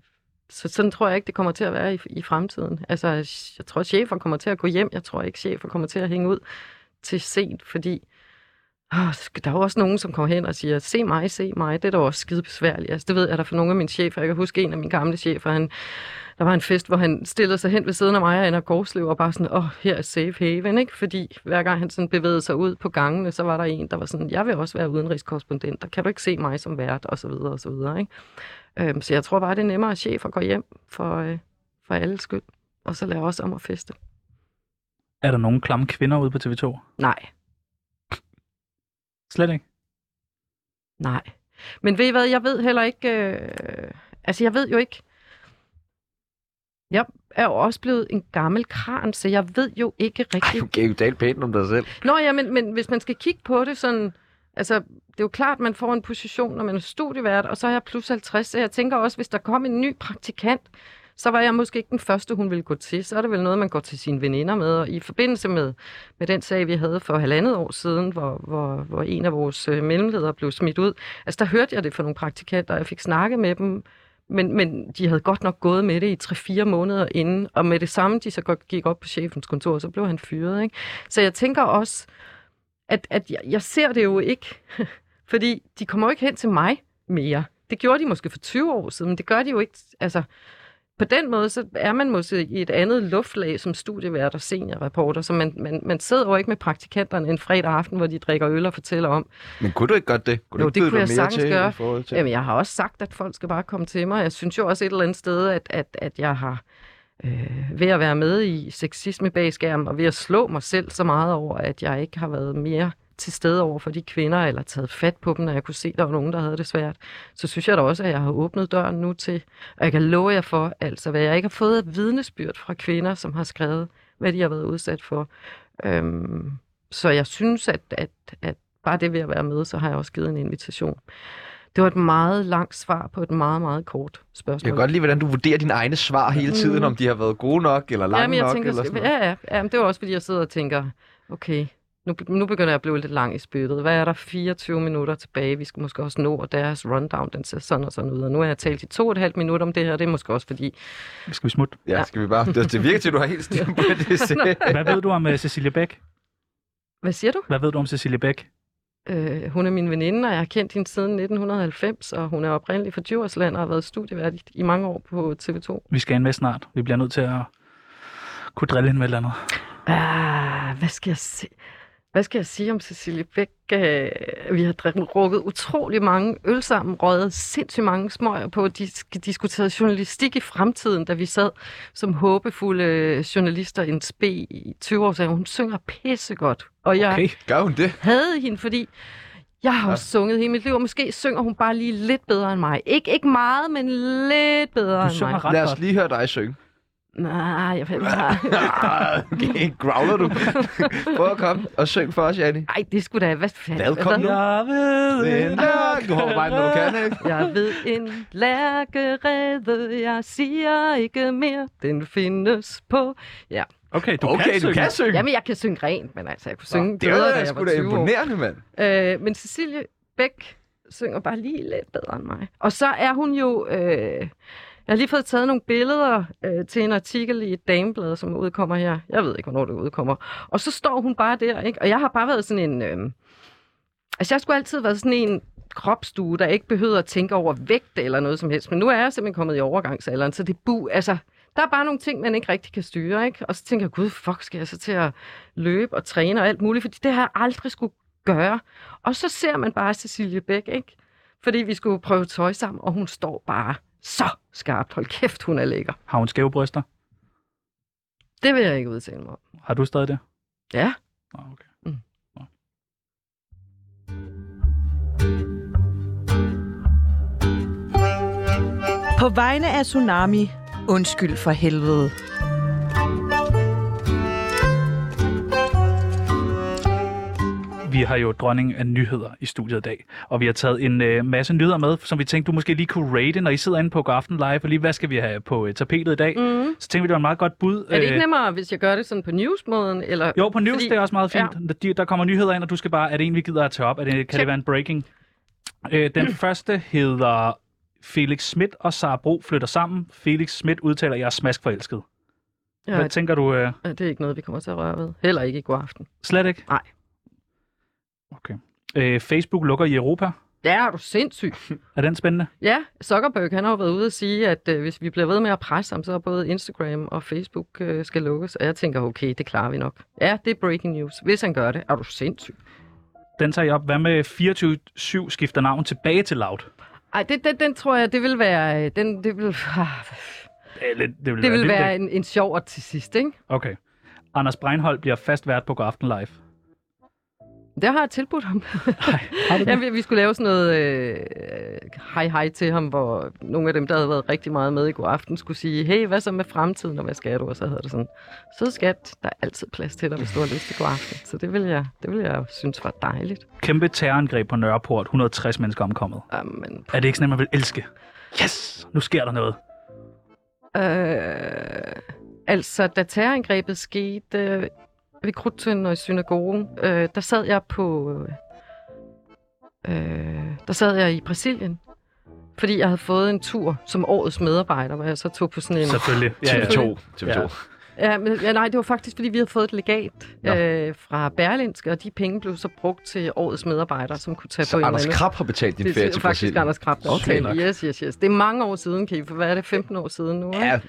så sådan tror jeg ikke, det kommer til at være i, i fremtiden. Altså, jeg tror, chefer kommer til at gå hjem. Jeg tror ikke, chefer kommer til at hænge ud til sent, fordi åh, der er jo også nogen, som kommer hen og siger, se mig, se mig. Det er da også skide besværligt. Altså, det ved jeg da for nogle af mine chefer. Jeg kan huske en af mine gamle chefer, han, der var en fest, hvor han stillede sig hen ved siden af mig og Anna Gårdslev og bare sådan, åh, oh, her er safe haven, ikke? Fordi hver gang han sådan bevægede sig ud på gangene, så var der en, der var sådan, jeg vil også være udenrigskorrespondent, og kan du ikke se mig som vært, og så videre, og så videre, ikke? Øhm, så jeg tror bare, det er nemmere at chef at gå hjem for, øh, for alle skyld, og så lære også om at feste. Er der nogle klamme kvinder ude på TV2? Nej, Slet ikke. nej. Men ved I hvad, jeg ved heller ikke, øh, altså jeg ved jo ikke, jeg er jo også blevet en gammel kran, så jeg ved jo ikke Ej, rigtigt, du kan jo tale pænt om dig selv. Nå ja, men, men hvis man skal kigge på det sådan... Altså, det er jo klart, man får en position, når man er studievært, og så er jeg plus 50, så jeg tænker også, hvis der kom en ny praktikant, så var jeg måske ikke den første, hun ville gå til. Så er det vel noget, man går til sine veninder med. Og i forbindelse med, med den sag, vi havde for halvandet år siden, hvor, hvor, hvor en af vores øh, mellemledere blev smidt ud, altså der hørte jeg det fra nogle praktikanter, og jeg fik snakket med dem, men, men de havde godt nok gået med det i 3-4 måneder inden, og med det samme, de så godt gik op på chefens kontor, så blev han fyret. Ikke? Så jeg tænker også, at, at jeg, jeg ser det jo ikke, fordi de kommer jo ikke hen til mig mere. Det gjorde de måske for 20 år siden, men det gør de jo ikke. Altså, på den måde, så er man måske i et andet luftlag som studievært og seniorreporter, så man, man, man sidder jo ikke med praktikanterne en fredag aften, hvor de drikker øl og fortæller om, Men kunne du ikke godt det? Kunne Jo, det kunne jeg mere sagtens til gøre. til? Jamen, jeg har også sagt, at folk skal bare komme til mig. Jeg synes jo også et eller andet sted, at, at, at jeg har øh, ved at være med i sexisme bag skærmen, og ved at slå mig selv så meget over, at jeg ikke har været mere til stede over for de kvinder, eller taget fat på dem, når jeg kunne se, at der var nogen, der havde det svært, så synes jeg da også, at jeg har åbnet døren nu til, og jeg kan love jer for, altså hvad jeg ikke har fået af vidnesbyrd fra kvinder, som har skrevet, hvad de har været udsat for. Øhm, så jeg synes, at, at, at bare det ved at være med, så har jeg også givet en invitation. Det var et meget langt svar på et meget, meget kort spørgsmål. Jeg kan godt lide, hvordan du vurderer dine egne svar hele tiden, Mm. om de har været gode nok, eller lange ja, men jeg nok, tænker, eller sådan noget. ja, ja, ja, men det var også, fordi jeg sidder og tænker, okay, nu, nu begynder jeg at blive lidt lang i spyttet. Hvad er der 24 minutter tilbage? Vi skal måske også nå, og deres rundown, den ser sådan og sådan ud. Og nu har jeg talt i to og et halvt minut om det her. Det er måske også fordi... Skal vi smutte? Ja, skal vi bare... Det, det virker til, at du har helt styr på det. Hvad ved du om uh, Cecilia Bæk? Hvad siger du? Hvad ved du om Cecilia Bæk? Øh, hun er min veninde, og jeg har kendt hende siden 1990, og hun er oprindelig fra Djursland og har været studievært i, i mange år på TV2. Vi skal ind med snart. Vi bliver nødt til at kunne drille hende med et eller andet. Ah, hvad skal jeg se? Hvad skal jeg sige om Cecilie Bæk? Øh, vi har drukket utrolig mange øl sammen, røget sindssygt mange smøger på, dis- diskuteret journalistik i fremtiden, da vi sad som håbefulde journalister i en spe i 20 år siden. Hun synger pissegodt. Og jeg Okay. Gør hun det? havde hende, fordi jeg har også sunget hele mit liv, og måske synger hun bare lige lidt bedre end mig. Ikke, ikke meget, men lidt bedre Du end mig. ret Lad os lige høre dig synge. Nej, jeg ved nej. okay, growler du? Prøv at komme og syng for os, Janni. Ej, det skulle da... Hvad fanden? Velkommen. Hvad? Jeg ved Det en dag. Du hopper bare ind, når du kan, ikke? Jeg ved en lærkerede, jeg siger ikke mere, den findes på... Ja, Okay, du Okay, kan du synge. kan synge. Jamen, jeg kan synge rent, men altså, jeg kunne synge det bedre, da er jeg sgu var da 20 år. imponerende, mand. Øh, men Cecilie Bæk synger bare lige lidt bedre end mig. Og så er hun jo... Øh, jeg har lige fået taget nogle billeder øh, til en artikel i et dameblad, som udkommer her. Jeg ved ikke, hvornår det udkommer. Og så står hun bare der, ikke? Og jeg har bare været sådan en... Øh, altså, jeg skulle altid være sådan en kropsstue, der ikke behøver at tænke over vægt eller noget som helst. Men nu er jeg simpelthen kommet i overgangsalderen, så det bu... Altså, der er bare nogle ting, man ikke rigtig kan styre, ikke? Og så tænker jeg, gud, fuck, skal jeg så til at løbe og træne og alt muligt? Fordi det har jeg aldrig skulle gøre. Og så ser man bare Cecilie Bæk, ikke? Fordi vi skulle prøve tøj sammen, og hun står bare så skarpt. Hold kæft, hun er lækker. Har hun skæve bryster? Det vil jeg ikke udtale mig om. Har du stadig det? Ja. Nå, okay. På vegne af Tsunami, undskyld for helvede. Vi har jo dronning af nyheder i studiet i dag, og vi har taget en øh, masse nyheder med, som vi tænkte, du måske lige kunne rate, når I sidder inde på Go Aften Live, og lige, hvad skal vi have på øh, tapetet i dag? Mm. Så tænkte vi, det var et meget godt bud. Er det ikke Øh, nemmere, hvis jeg gør det sådan på newsmåden? Eller... Jo, på news, Fordi- det er også meget fint. Ja. Der, der kommer nyheder ind, og du skal bare, er det en, vi gider at tage op? Er det, kan Check. det være en breaking? Øh, den første hedder Felix Schmidt og Sara Bro flytter sammen. Felix Schmidt udtaler, jeg er smaskforelsket. Ja, Hvad tænker du? Øh, det er ikke noget, vi kommer til at røre ved. Heller ikke i god aften. slet ikke? Nej. Okay. Øh, Facebook lukker i Europa. Ja, er du sindssyg. Er den spændende? Ja, Zuckerberg han har jo været ude at sige, at øh, hvis vi bliver ved med at presse ham, så er både Instagram og Facebook øh, skal lukkes. Og jeg tænker, okay, det klarer vi nok. Ja, det er breaking news. Hvis han gør det, er du sindssyg. Den tager jeg op. Hvad med 24-7 skifter navn tilbage til Loud? Ej, det, den, den tror jeg, det vil være... øh, Den, det vil, Det, er lidt, det vil, det vil vildt, være en, en sjov til sidst, ikke? Okay. Anders Breinholt bliver fast vært på Go Aften Live. Det har jeg tilbudt ham. Nej, har du det? Ja, vi, skulle lave sådan noget øh, hej hej til ham, hvor nogle af dem, der havde været rigtig meget med i god aften, skulle sige, hey, hvad så med fremtiden, og hvad skal du? Og så havde det sådan, så skat, der er altid plads til dig, hvis du har lyst til god aften. Så det vil jeg, det vil jeg synes var dejligt. Kæmpe terrorangreb på Nørreport. 160 mennesker omkommet. Amen. Er det ikke sådan, at man vil elske? Yes! Nu sker der noget. Øh, altså, da terrorangrebet skete ved Krudtønden og i synagogen, øh, der sad jeg på... Øh, der sad jeg i Brasilien, fordi jeg havde fået en tur som årets medarbejder, hvor jeg så tog på sådan en... Selvfølgelig. Ja, ja. TV2. TV2. Ja. Ja, men, ja, nej, det var faktisk, fordi vi havde fået et legat Nå. øh, fra Berlinske, og de penge blev så brugt til årets medarejder, som kunne tage Så på en Anders. Krab har betalt din Det ferie er til faktisk Brasilien. Anders Krab, der Okay. Yes, yes, yes. Det er mange år siden, kan I, for hvad er det, 15 år siden nu? ikke? Ja,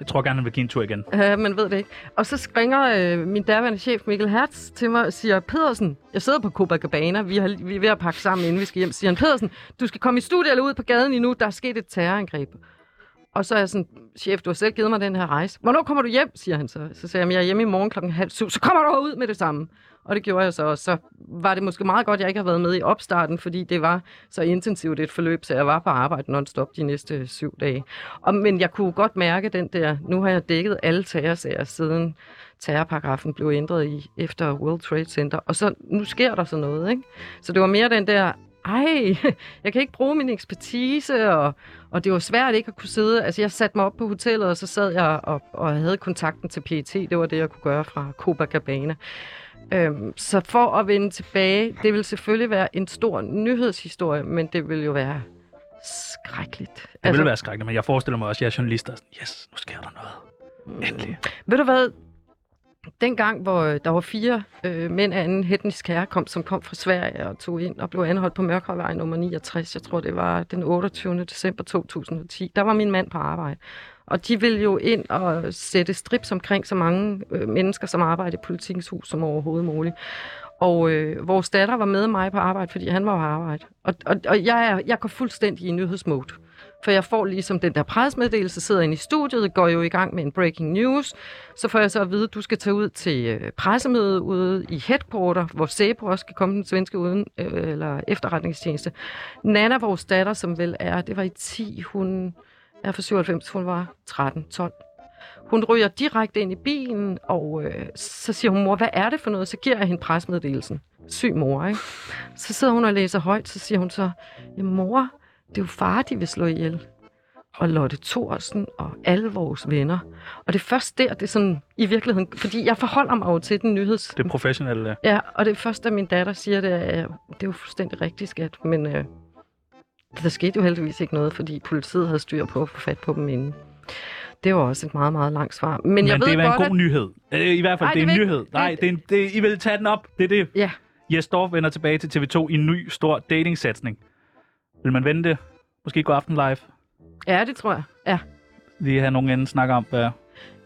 jeg tror gerne, han vil give en tur igen. Uh, man ved det ikke. Og så ringer øh, min daværende chef Mikkel Hertz til mig og siger, Pedersen, jeg sidder på Copacabana, vi, har, vi er ved at pakke sammen, inden vi skal hjem. Siger han, Pedersen, du skal komme i studiet eller ud på gaden endnu, der er sket et terrorangreb. Og så er jeg sådan, chef, du har selv givet mig den her rejse. Hvornår kommer du hjem, siger han så. Så siger jeg, jeg er hjemme i morgen klokken halv syv. Så kommer du ud med det samme. Og det gjorde jeg så. også. så var det måske meget godt, at jeg ikke har været med i opstarten, fordi det var så intensivt et forløb, så jeg var på arbejde non-stop de næste syv dage. Og, men jeg kunne godt mærke den der, nu har jeg dækket alle terrorsager siden terrorparagrafen blev ændret i efter World Trade Center. Og så nu sker der så noget, ikke? Så det var mere den der, ej, jeg kan ikke bruge min ekspertise, og, og det var svært ikke at kunne sidde. Altså, jeg satte mig op på hotellet, og så sad jeg og, og havde kontakten til PET. Det var det, jeg kunne gøre fra Copacabana. Øhm, så for at vende tilbage, det vil selvfølgelig være en stor nyhedshistorie, men det vil jo være skrækkeligt. Det altså, vil være skrækkeligt, men jeg forestiller mig også, at jeg er journalist, er sådan, yes, nu sker der noget. Endelig. Ved du hvad? Dengang, hvor øh, der var fire øh, mænd af anden etnisk herkomst, som kom fra Sverige og tog ind og blev anholdt på Mørkøjvej nummer 69, jeg tror det var den 28. december 2010, der var min mand på arbejde. Og de vil jo ind og sætte strips omkring så mange øh, mennesker, som arbejder i politikens hus, som overhovedet muligt. Og øh, vores datter var med mig på arbejde, fordi han var på arbejde. Og, og, og jeg, er, jeg går fuldstændig i nyhedsmode. For jeg får ligesom den der presmeddelelse, sidder inde i studiet, går jo i gang med en breaking news. Så får jeg så at vide, at du skal tage ud til øh, pressemøde ude i headquarter, hvor Sæbo også skal komme den svenske uden, øh, eller efterretningstjeneste. Nana, vores datter, som vel er, det var i 10, hun er for 97, hun var 13, 12. Hun ryger direkte ind i bilen, og øh, så siger hun, mor, hvad er det for noget? Så giver jeg hende presmeddelelsen. Syg mor, ikke? Så sidder hun og læser højt, så siger hun så, mor, det er jo far, de vil slå ihjel. Og Lotte Thorsen og alle vores venner. Og det er først der, det er sådan i virkeligheden, fordi jeg forholder mig jo til den nyheds... Det professionelle. Ja, og det er først, da min datter siger det, at det er jo fuldstændig rigtigt, skat, men øh, der skete jo heldigvis ikke noget, fordi politiet havde styr på at få fat på dem inden. Det var også et meget, meget langt svar. Men, Men jeg ved det er godt, en god at... nyhed. Øh, I hvert fald, Ej, det er det en vil nyhed. Nej, det- er en, det, I vil tage den op. Det er det. Ja, Jes Dorf vender tilbage til TV2 i en ny, stor datingsatsning. Vil man vente? Måske gå aften live? ja, det tror jeg. Ja, Lige have nogen anden snakke om, hvad,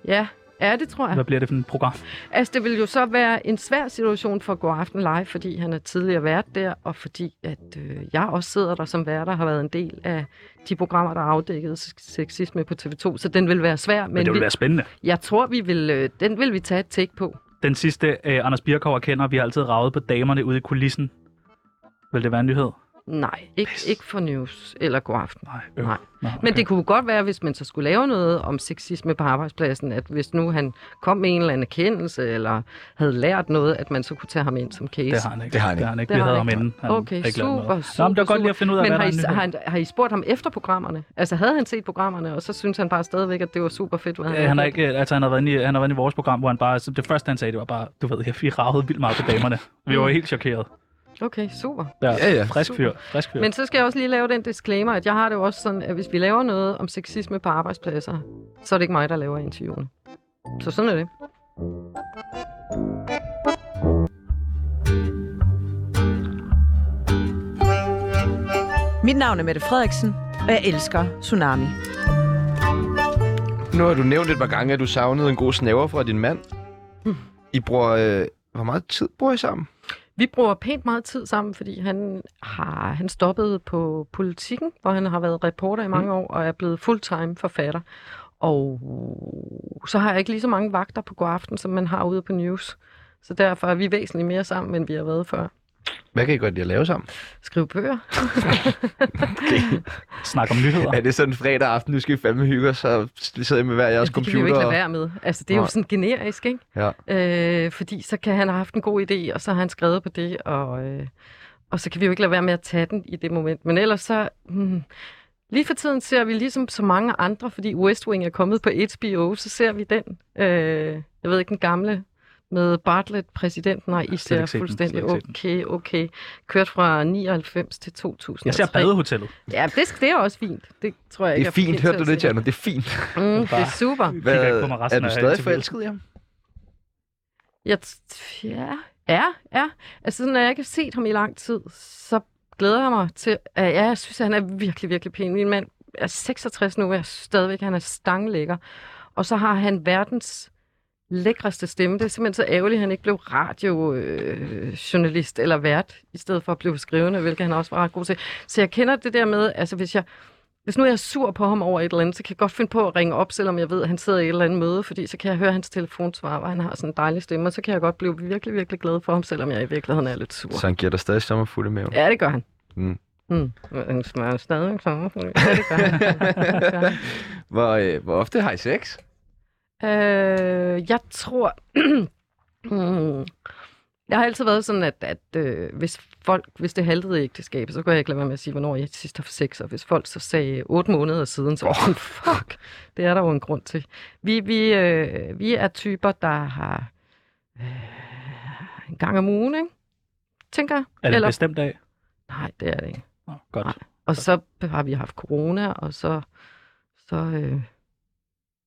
ja, ja det tror jeg. hvad bliver det for et program? Altså, det vil jo så være en svær situation for Go Aften Live, fordi han er tidligere vært der, og fordi at øh, jeg også sidder der som vært og har været en del af de programmer, der har afdækket sexisme på TV2, så den vil være svær. Men, Men det vil vi, være spændende. jeg tror, vi vil, øh, den vil vi tage et take på. Den sidste, øh, Anders Birkov kender, vi har altid ravet på damerne ude i kulissen. Vil det være en nyhed? Nej, ikke, ikke for news eller God Aften. Nej. Øh. Nej. Okay. Men det kunne godt være, hvis man så skulle lave noget om sexisme på arbejdspladsen, at hvis nu han kom med en eller anden erkendelse, eller havde lært noget, at man så kunne tage ham ind som case. Det har han ikke. Det har han Det har han ikke. Det Vi har havde han ham ikke. inden. Han Okay, ikke super, noget. super, Nå, men det var godt super. lige at finde ud af, Men hvad har er I, har, han, har I spurgt ham efter programmerne? Altså havde han set programmerne, og så synes han bare stadigvæk, at det var super fedt, hvad han Ja, havde han har ikke, altså han har været inde i, han har været inde i vores program, hvor han bare, det første han sagde, det var bare, du ved, jeg vi ravede vildt meget på damerne. Vi var helt chokeret. Okay, super. Ja, Ja, ja. Frisk fyr, frisk fyr. Men så skal jeg også lige lave den disclaimer, at jeg har det jo også sådan, at hvis vi laver noget om sexisme på arbejdspladser, så er det ikke mig, der laver interviewene. Så sådan er det. Mit navn er Mette Frederiksen, og jeg elsker Tsunami. Nu har du nævnt et par gange, at du savnede en god snæver fra din mand. I bruger... Øh, hvor meget tid bruger I sammen? Vi bruger pænt meget tid sammen, fordi han har han stoppet på politikken, hvor han har været reporter i mange Mm. år og er blevet fulltime forfatter. Og så har jeg ikke lige så mange vagter på god aften, som man har ude på news. Så derfor er vi væsentligt mere sammen, end vi har været før. Hvad kan I godt lide at lave sammen? Skrive bøger. Snak om nyheder. Er det sådan en fredag aften, nu skal I fandme hygge os, så sidder I med hver jeres det kan vi jo computer? ikke lade være med. Altså, det er jo Nej. sådan generisk, ikke? Ja. Øh, fordi så kan han have haft en god idé, og så har han skrevet på det, og, øh, og så kan vi jo ikke lade være med at tage den i det moment. Men ellers så... Hmm, lige for tiden ser vi ligesom så mange andre, fordi West Wing er kommet på HBO, så ser vi den. Øh, jeg ved ikke, den gamle med Bartlett, præsidenten, og I ser fuldstændig okay, okay. Kørt fra 99 til 2003. Jeg ser badehotellet. Ja, det, det er også fint. Det tror jeg Det ikke, er fint. Hørte du at det. Tjerno? Det er fint. Mm, det er super. resten er du stadig forelsket i ham? Jeg, ja, ja, ja. Altså, når jeg ikke har set ham i lang tid, så glæder jeg mig til... Uh, ja, jeg synes, at han er virkelig, virkelig pæn. Min mand er 66 nu, og jeg synes stadigvæk, at han er stanglækker. Og så har han verdens lækreste stemme. Det er simpelthen så ærgerligt, at han ikke blev radiojournalist eller vært, i stedet for at blive skrivende, hvilket han også var ret god til. Så jeg kender det der med, altså hvis jeg hvis nu er jeg sur på ham over et eller andet, så kan jeg godt finde på at ringe op, selvom jeg ved, at han sidder i et eller andet møde, fordi så kan jeg høre hans telefonsvar, hvor han har sådan en dejlig stemme, og så kan jeg godt blive virkelig, virkelig glad for ham, selvom jeg i virkeligheden er lidt sur. Så han giver dig stadig sommerfuld i maven? Ja, det gør han. Mm. Mm. Han smager stadig sommerfugl. Ja. Det gør han. Hvor, øh, hvor ofte har I sex? Øh, jeg tror... Hmm. jeg har altid været sådan, at, at øh, hvis folk, hvis det haltede i ægteskabet, så kunne jeg ikke lade være med at sige, hvornår jeg sidst har haft sex. Og hvis folk så sagde otte måneder siden, så sådan, fuck, det er der jo en grund til. Vi, vi, øh, vi er typer, der har øh, en gang om ugen, ikke? Tænker jeg. Er det en bestemt dag? Nej, det er det ikke. Nå, godt. Nej. Og så har vi haft corona, og så... så øh,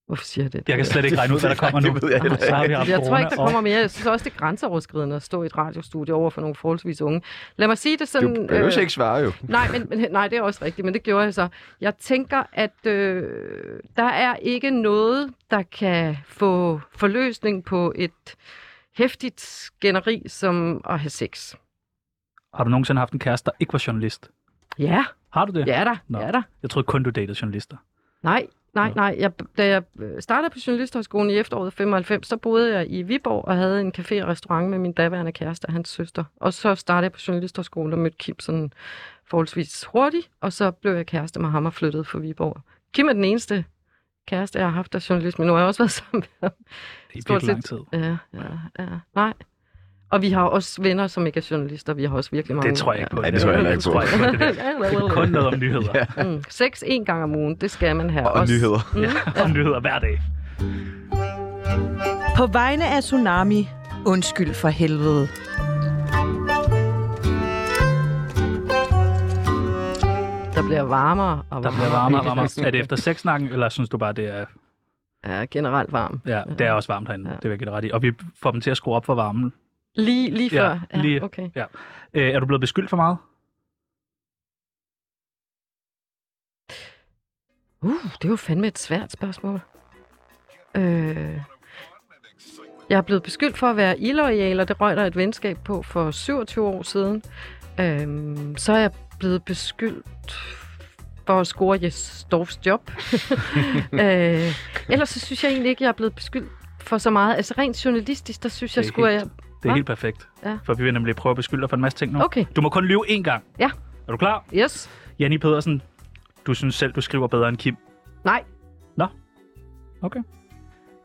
hvorfor siger jeg det? Jeg kan slet ikke regne ud, hvad der kommer nu. Det ved jeg heller Så har vi haft Jeg tror ikke, der corona, kommer mere. Jeg synes også, det er grænseoverskridende at stå i et radiostudie over for nogle forholdsvis unge. Lad mig sige det sådan... Du behøver ikke svare jo. Nej, men, men, nej, det er også rigtigt, men det gjorde jeg så. Jeg tænker, at øh, der er ikke noget, der kan få forløsning på et hæftigt skænderi som at have sex. Har du nogensinde haft en kæreste, der ikke var journalist? Ja, Har du det? ja da, Nå. ja da. Jeg troede kun, du datede journalister. Nej, nej, nej. Jeg, da jeg øh, startede på Journalisthøjskolen i efteråret 95, så boede jeg i Viborg og havde en café og restaurant med min daværende kæreste og hans søster. Og så startede jeg på Journalisthøjskolen og mødte Kim sådan forholdsvis hurtigt, og så blev jeg kæreste med ham og flyttede fra Viborg. Kim er den eneste kæreste, jeg har haft af journalist, men nu har jeg også været sammen med ham. Det er lang tid. Ja, ja, ja. Nej. Og vi har også venner, som ikke er journalister. Vi har også virkelig mange. Det tror jeg ikke på. Ja, det tror jeg heller ikke på. tror jeg ikke. Det, der. det er kun noget om nyheder. Ja. Mm, sex en gang om ugen, det skal man have. Og også. nyheder. Mm, Om nyheder hver dag. På vegne af Tsunami, undskyld for helvede. Der bliver varmere og Der varmere. bliver varmere og varmere. Er det efter sexsnakken, eller synes du bare, det er... Ja, generelt varm. Ja, det er også varmt herinde. Ja. Det vil jeg give dig ret i. Og vi får dem til at skrue op for varmen. Lige, lige Ja, før? Ja, lige- okay. Øh, er du blevet beskyldt for meget? Uh, det er jo fandme et svært spørgsmål. Øh, jeg er blevet beskyldt for at være illoyal, og det røg der et venskab på for 27 år siden. Øh, så er jeg blevet beskyldt for at score Jes Storffs job. øh, ellers så synes jeg egentlig ikke, jeg er blevet beskyldt for så meget. Altså rent journalistisk, der synes jeg skulle... Jeg... Det er Hva? helt perfekt. Ja. For vi vil nemlig prøve at beskylde dig for en masse ting nu. Okay, Du må kun lyve én gang. Ja. Er du klar? yes. Janni Pedersen, du synes selv, du skriver bedre end Kim. Nej, Okay.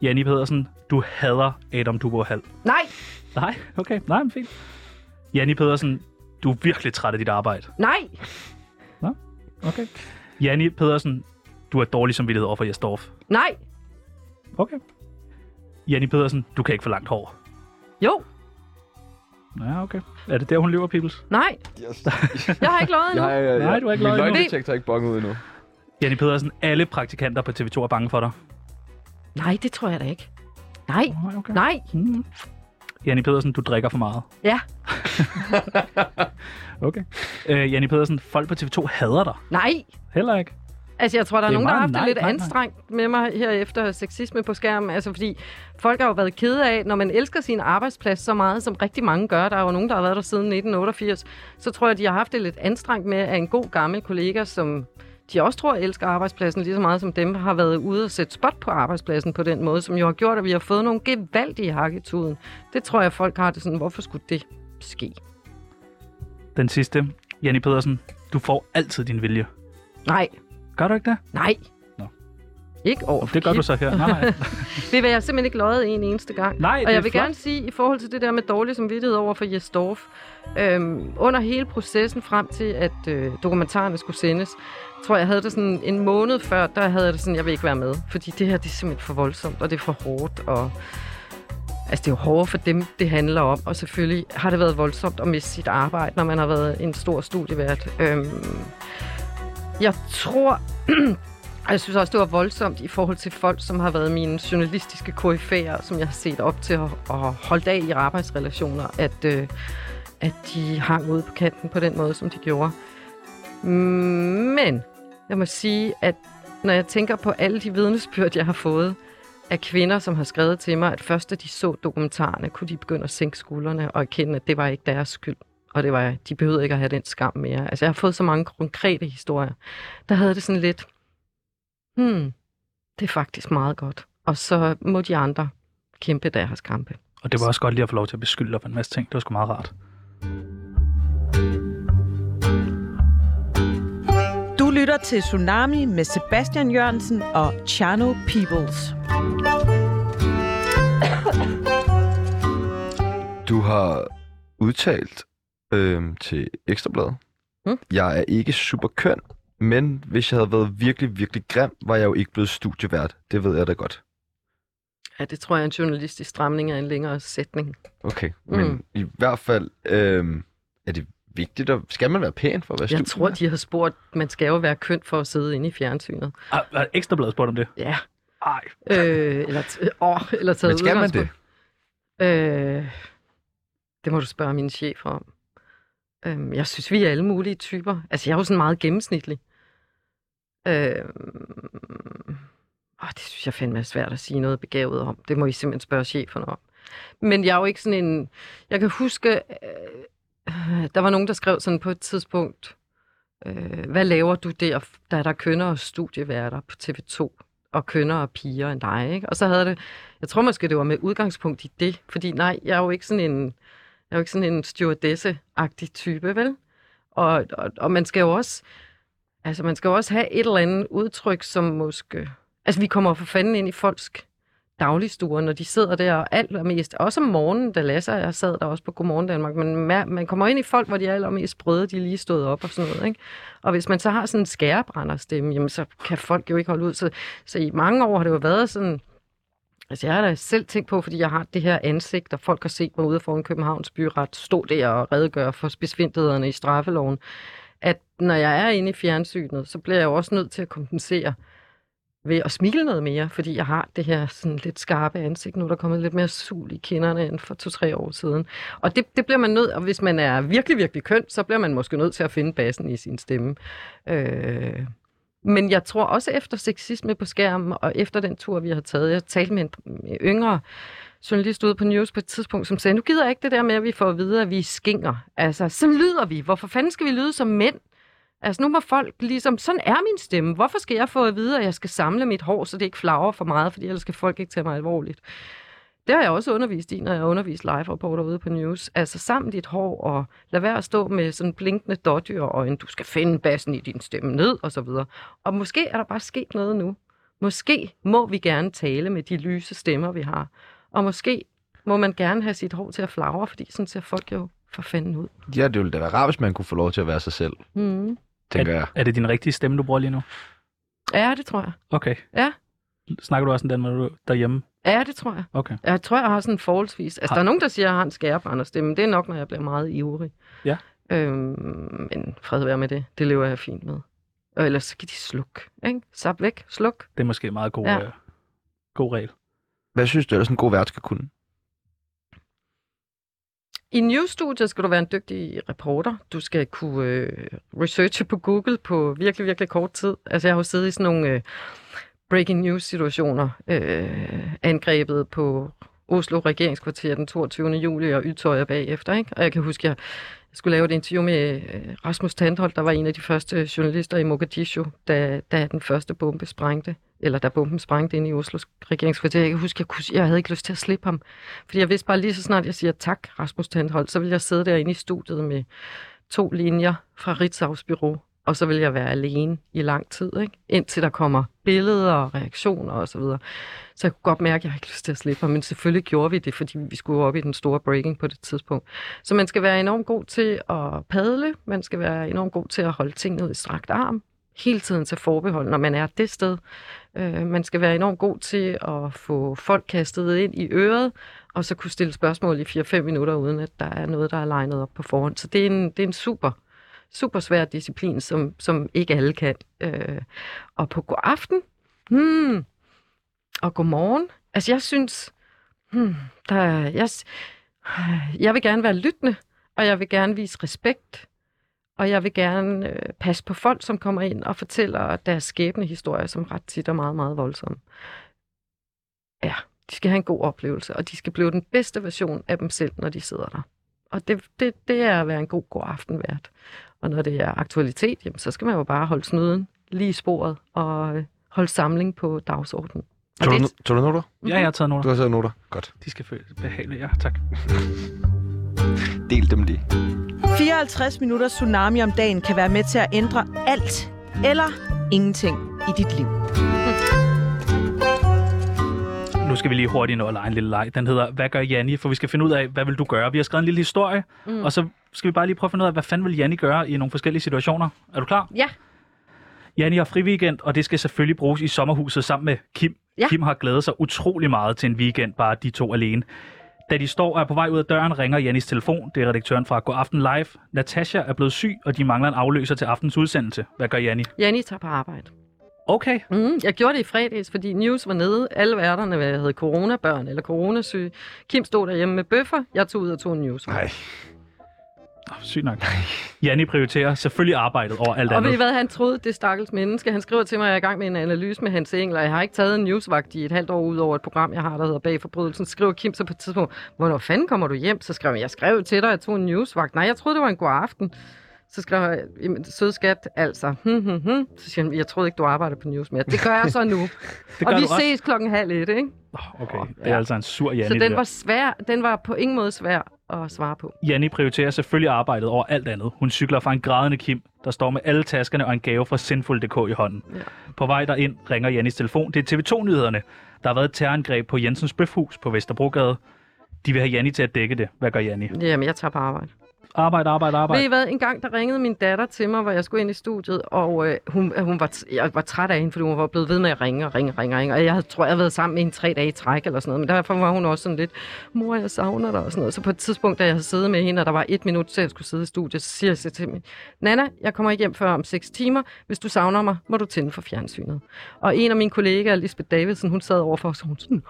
Janni Pedersen, du hader Adam Dubois Hall. nej, Nej, okay. Nej, men fint. Janni Pedersen, du er virkelig træt af dit arbejde. nej, Okay. Janni Pedersen, du har dårlig samvittighed over for Jesdorf. nej. Okay. Janni Pedersen, du kan ikke få langt hår. Jo, Ja, okay. Er det der, hun lever, Peoples? nej. Yes. Jeg har ikke lovet endnu. Jeg, jeg, Nej, du har ikke Min løjet endnu. løgndetektor er ikke bonget ud endnu. Janni Pedersen, alle praktikanter på TV2 er bange for dig. Nej, det tror jeg da ikke. Nej, Nej, okay. nej. Mm. Janni Pedersen, du drikker for meget. Ja, Okay. Øh, Janni Pedersen, folk på TV2 hader dig. nej. Heller ikke. Altså, jeg tror, der er, Det er nogen, der har haft det nej, lidt nej, nej. anstrengt med mig her efter sexisme på skærmen. Altså, fordi folk har jo været kede af, når man elsker sin arbejdsplads så meget, som rigtig mange gør. Der er jo nogen, der har været der siden 1988. Så tror jeg, de har haft det lidt anstrengt med, at en god gammel kollega, som de også tror elsker arbejdspladsen lige så meget som dem, har været ude og sætte spot på arbejdspladsen på den måde, som jo har gjort, at vi har fået nogle gevaldige hak i tuden. Det tror jeg, folk har det sådan, hvorfor skulle det ske? Den sidste. Janni Pedersen, du får altid din vilje. Nej, Gør du ikke det? nej. Nå. Ikke over Det gør du så her. Nej. Det vil jeg simpelthen ikke løjet en eneste gang. Nej, Og jeg vil flot. gerne sige, i forhold til det der med dårlig samvittighed over for Jes Dorf, øhm, under hele processen frem til, at øh, dokumentarerne skulle sendes, tror jeg, jeg havde det sådan en måned før, der havde jeg det sådan, jeg vil ikke være med. Fordi det her, det er simpelthen for voldsomt, og det er for hårdt, og Altså, det er jo hårdere for dem, det handler om, og selvfølgelig har det været voldsomt at miste sit arbejde, når man har været en stor studievært. Øhm, jeg tror, og jeg synes også, det var voldsomt i forhold til folk, som har været mine journalistiske koryfærer, som jeg har set op til at, holde af i arbejdsrelationer, at, øh, at de hang ude på kanten på den måde, som de gjorde. Men jeg må sige, at når jeg tænker på alle de vidnesbyrd, jeg har fået af kvinder, som har skrevet til mig, at først da de så dokumentarerne, kunne de begynde at sænke skuldrene og erkende, at det var ikke deres skyld. Og det var, de behøvede ikke at have den skam mere. Altså, jeg har fået så mange konkrete historier. Der havde det sådan lidt, hmm, det er faktisk meget godt. Og så må de andre kæmpe deres kampe. Og det var også godt lige at få lov til at beskylde dig for en masse ting. Det var sgu meget rart. Du lytter til Tsunami med Sebastian Jørgensen og Chano Peoples. Du har udtalt øh, til Ekstrabladet. Mm. Jeg er ikke super køn, men hvis jeg havde været virkelig, virkelig grim, var jeg jo ikke blevet studievært. Det ved jeg da godt. Ja, det tror jeg er en journalistisk stramning af en længere sætning. Okay, men Mm. i hvert fald øh, er det vigtigt at... Skal man være pæn for at være Jeg tror, de har spurgt, man skal jo være køn for at sidde inde i fjernsynet. Ah, Har Ekstrabladet spurgt om det? Ja. Ej. Øh, eller, t- åh, eller taget Men skal man det? Øh, det må du spørge min chef om. Øh, jeg synes, vi er alle mulige typer. Altså, jeg er jo sådan meget gennemsnitlig. Øh, åh, det synes jeg fandme er svært at sige noget begavet om. Det må I simpelthen spørge cheferne om. Men jeg er jo ikke sådan en... Jeg kan huske, øh, der var nogen, der skrev sådan på et tidspunkt, øh, hvad laver du der, da der kønner og studieværter på TV2? og kønner og piger end dig, ikke? Og så havde det, jeg tror måske, det var med udgangspunkt i det, fordi nej, jeg er jo ikke sådan en, jeg er jo ikke sådan en stewardesse-agtig type, vel? Og, og, og man skal jo også, altså man skal jo også have et eller andet udtryk, som måske, altså vi kommer for fanden ind i folks dagligstuer, når de sidder der og allermest, også om morgenen, da Lasse og jeg sad der også på Godmorgen Danmark, men man kommer ind i folk, hvor de er allermest sprøde, de lige stået op og sådan noget, ikke? Og hvis man så har sådan en skærebrænderstemme, jamen så kan folk jo ikke holde ud. Så, så i mange år har det jo været sådan, Altså, jeg har da selv tænkt på, fordi jeg har det her ansigt, og folk har set mig ude foran Københavns byret, stå der og redegøre for besvindtheder i straffeloven, at når jeg er inde i fjernsynet, så bliver jeg jo også nødt til at kompensere ved at smile noget mere, fordi jeg har det her sådan lidt skarpe ansigt. Nu er der kommet lidt mere sul i kinderne end for to-tre år siden. Og det, det bliver man nødt, og hvis man er virkelig, virkelig køn, så bliver man måske nødt til at finde basen i sin stemme. Øh, men jeg tror også efter sexisme på skærmen, og efter den tur, vi har taget, jeg talte med en yngre journalist ude på News på et tidspunkt, som sagde, nu gider jeg ikke det der med, at vi får at vide, at vi skinger. Altså, så lyder vi. Hvorfor fanden skal vi lyde som mænd? Altså nu må folk ligesom, sådan er min stemme. Hvorfor skal jeg få at vide, at jeg skal samle mit hår, så det ikke flager for meget, fordi ellers skal folk ikke tage mig alvorligt. Det har jeg også undervist i, når jeg undervist live-reporter ude på News. Altså sammen dit hår, og lad være at stå med sådan blinkende dårdyr Du skal finde bassen i din stemme ned, og så videre. Og måske er der bare sket noget nu. Måske må vi gerne tale med de lyse stemmer, vi har. Og måske må man gerne have sit hår til at flagre, fordi sådan ser folk jo for fanden ud. Ja, det ville da være rart, hvis man kunne få lov til at være sig selv. Mm tænker er, jeg. Er det din rigtige stemme, du bruger lige nu? Ja, det tror jeg. Okay. Ja. Snakker du også den, når du er derhjemme? Ja, det tror jeg. Okay. Jeg tror, jeg har sådan forholdsvis... Altså, har... der er nogen, der siger, at jeg har en skærebrænder Det er nok, når jeg bliver meget ivrig. Ja. Øhm, men fred være med det. Det lever jeg fint med. Og ellers så kan de slukke. Ikke? Sap væk. Sluk. Det er måske en meget god, ja. øh, god regel. Hvad synes du, er sådan en god vært skal kunne? I newsstudiet skal du være en dygtig reporter. Du skal kunne øh, researche på Google på virkelig, virkelig kort tid. Altså, jeg har jo siddet i sådan nogle øh, breaking news situationer. Øh, angrebet på Oslo regeringskvarter den 22. juli og Ytøjer bagefter. Ikke? Og jeg kan huske, jeg skulle lave et interview med øh, Rasmus Tandholt, der var en af de første øh, journalister i Mogadishu, da, da den første bombe sprængte eller da bomben sprængte ind i Oslos regeringskvarter. Jeg kan huske, jeg, kunne, jeg havde ikke lyst til at slippe ham. Fordi jeg vidste bare lige så snart, jeg siger tak, Rasmus Tandholt, så vil jeg sidde derinde i studiet med to linjer fra Ritzaus bureau, og så vil jeg være alene i lang tid, ikke? indtil der kommer billeder og reaktioner osv. Så, videre. så jeg kunne godt mærke, at jeg ikke lyst til at slippe ham, men selvfølgelig gjorde vi det, fordi vi skulle op i den store breaking på det tidspunkt. Så man skal være enormt god til at padle, man skal være enormt god til at holde tingene ud i strakt arm, hele tiden til forbehold, når man er det sted. Øh, man skal være enormt god til at få folk kastet ind i øret, og så kunne stille spørgsmål i 4-5 minutter, uden at der er noget, der er legnet op på forhånd. Så det er en, det er en super, super svær disciplin, som, som ikke alle kan. Øh, og på god aften, hmm, og god morgen. Altså jeg synes, hmm, der, jeg, jeg vil gerne være lyttende, og jeg vil gerne vise respekt og jeg vil gerne øh, passe på folk, som kommer ind og fortæller deres skæbne historier, som ret tit er meget, meget voldsomme. Ja, de skal have en god oplevelse, og de skal blive den bedste version af dem selv, når de sidder der. Og det, det, det er at være en god, god aftenvært. Og når det er aktualitet, jamen, så skal man jo bare holde snuden lige i sporet og øh, holde samling på dagsordenen. Tog du, tog du noter? Ja, jeg har taget noter. Du har taget noter. Godt. De skal føles behagelige. Ja, tak. Del dem lige. 54 minutter tsunami om dagen kan være med til at ændre alt eller ingenting i dit liv. Nu skal vi lige hurtigt nå at lege en lille leg. Den hedder, hvad gør Janni? For vi skal finde ud af, hvad vil du gøre? Vi har skrevet en lille historie, mm. og så skal vi bare lige prøve at finde ud af, hvad fanden vil Janni gøre i nogle forskellige situationer. Er du klar? Ja. Janni har fri weekend, og det skal selvfølgelig bruges i sommerhuset sammen med Kim. Ja. Kim har glædet sig utrolig meget til en weekend, bare de to alene. Da de står og er på vej ud af døren, ringer Janis telefon. Det er redaktøren fra God Aften Live. Natasha er blevet syg, og de mangler en afløser til aftens udsendelse. Hvad gør Janni? Janni tager på arbejde. Okay. Mm, jeg gjorde det i fredags, fordi news var nede. Alle værterne havde coronabørn eller coronasyge. Kim stod derhjemme med bøffer. Jeg tog ud og tog en news. Nej. Sygt nok. Janni prioriterer selvfølgelig arbejdet over alt Og ved I andet. hvad, han troede, det stakkels menneske. Han skriver til mig, at jeg er i gang med en analyse med Hans Engel, og jeg har ikke taget en newsvagt i et halvt år ud over et program, jeg har, der hedder Bag Forbrydelsen. Skriver Kim så på et tidspunkt, hvornår fanden kommer du hjem? Så skrev jeg, jeg skrev til dig, at jeg tog en newsvagt. Nej, jeg troede, det var en god aften. Så skrev jeg, "Jamen, sød skat, altså. Hmm, hmm, hmm. Så siger han, jeg troede ikke, du arbejder på news mere. Det gør jeg så nu. Det og vi også. ses klokken halv et, ikke? Oh, okay, det er altså en sur Janni. Så den var svær. Den var på ingen måde svær at svare på. Janni prioriterer selvfølgelig arbejdet over alt andet. Hun cykler fra en grædende Kim, der står med alle taskerne og en gave fra Sinful.dk i hånden. Ja. På vej derind ringer Jannis telefon. Det er TV2-nyhederne. Der har været et terrorangreb på Jensens Bøfhus på Vesterbrogade. De vil have Janni til at dække det. Hvad gør Janni? Jamen, jeg tager på arbejde. Arbejde, arbejde, Ved. I hvad, en gang der ringede min datter til mig, hvor jeg skulle ind i studiet, og øh, hun, hun var, t- jeg var træt af hende, fordi hun var blevet ved med at ringe og ringe og ringe, ringe. Og jeg havde, tror, jeg havde været sammen med hende tre dage i træk eller sådan noget, men derfor var hun også sådan lidt, mor, jeg savner dig og sådan noget. Så på et tidspunkt, da jeg havde siddet med hende, og der var et minut til, at jeg skulle sidde i studiet, så siger jeg til mig, Nana, jeg kommer ikke hjem før om 6 timer. Hvis du savner mig, må du tænde for fjernsynet. Og en af mine kollegaer, Lisbeth Davidsen, hun sad overfor, og så hun sådan,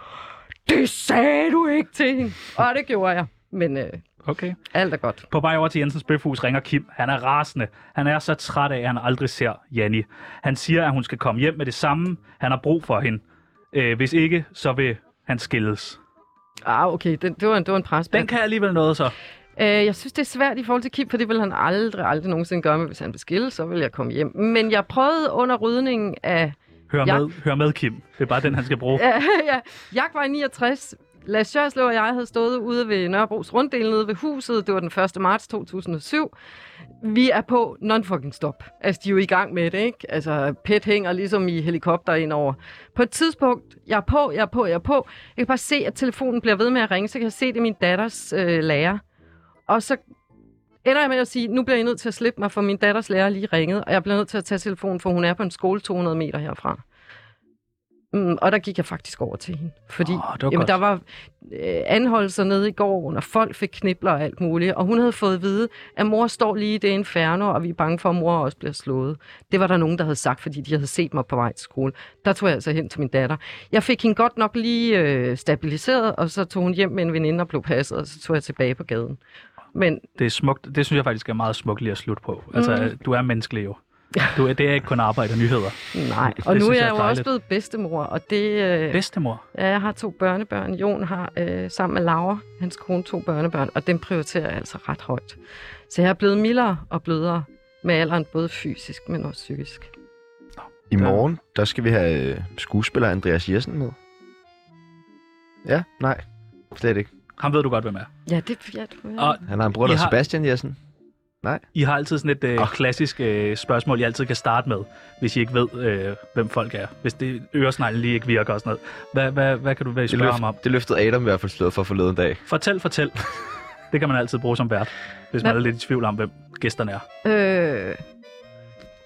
det sagde du ikke til hende. Og det gjorde jeg. Men øh, Okay. alt er godt. På vej over til Jensens Bøfhus ringer Kim. Han er rasende. Han er så træt af, at han aldrig ser Janni. Han siger, at hun skal komme hjem med det samme. Han har brug for hende. Øh, hvis ikke, så vil han skilles. Ah, okay, det, det, var, en, det var en pres. Den kan alligevel noget så. Øh, jeg synes, det er svært i forhold til Kim, for det vil han aldrig, aldrig nogensinde gøre, men hvis han vil skille, så vil jeg komme hjem. Men jeg prøvede under rydningen af... Hør, Ja. med, hør med, Kim. Det er bare den, han skal bruge. Ja, ja, Jagtvej 69. Lars Sjørslev og jeg havde stået ude ved Nørrebros runddel nede ved huset. Det var den 1. marts 2007. Vi er på non-fucking stop. Altså, de er jo i gang med det, ikke? Altså, pet hænger ligesom i helikopter indover. På et tidspunkt, jeg er på, jeg er på, jeg er på. Jeg kan bare se, at telefonen bliver ved med at ringe, så kan jeg se, det er min datters øh, lærer. Og så ender jeg med at sige, nu bliver jeg nødt til at slippe mig, for min datters lærer lige ringet, og jeg bliver nødt til at tage telefonen, for hun er på en skole 200 meter herfra. Mm, og der gik jeg faktisk over til hende, fordi det var jamen, godt. der var øh, anholdelser nede i går, og folk fik knibler og alt muligt, og hun havde fået at vide, at mor står lige i det inferno, og vi er bange for, at mor også bliver slået. Det var der nogen, der havde sagt, fordi de havde set mig på vej til skole. Der tog jeg altså hen til min datter. Jeg fik hende godt nok lige øh, stabiliseret, og så tog hun hjem med en veninde og blev passet, og så tog jeg tilbage på gaden. Men Det er smukt. Det synes jeg faktisk er meget smukt lige at slutte på. Altså, du er menneskelig jo. Du er, det er ikke kun arbejde og nyheder. nej, Det og nu synes er jeg jeg jo også blevet bedstemor, og det... Øh, Bedstemor. Ja, jeg har to børnebørn. Jon har øh, sammen med Laura, hans kone, to børnebørn, og dem prioriterer jeg altså ret højt. Så jeg er blevet mildere og blødere med alderen, både fysisk, men også psykisk. I morgen, der skal vi have øh, skuespiller Andreas Jessen med. Ja, nej. Slet ikke. Ham ved du godt, hvem er. Ja, det ja, du, ja. Og Han har en bror, der har- Sebastian Jessen. I har altid sådan et øh, Ah. klassisk øh, spørgsmål, I altid kan starte med, hvis I ikke ved, øh, hvem folk er. Hvis det øresneglen lige ikke virker og sådan noget. Hvad, hvad, hvad kan du være spørge ham om? løft, det løftede Adam i hvert fald slået for forleden dag. Fortæl, fortæl. det kan man altid bruge som vært, hvis man Hvad? er lidt i tvivl om, hvem gæsterne er. Øh,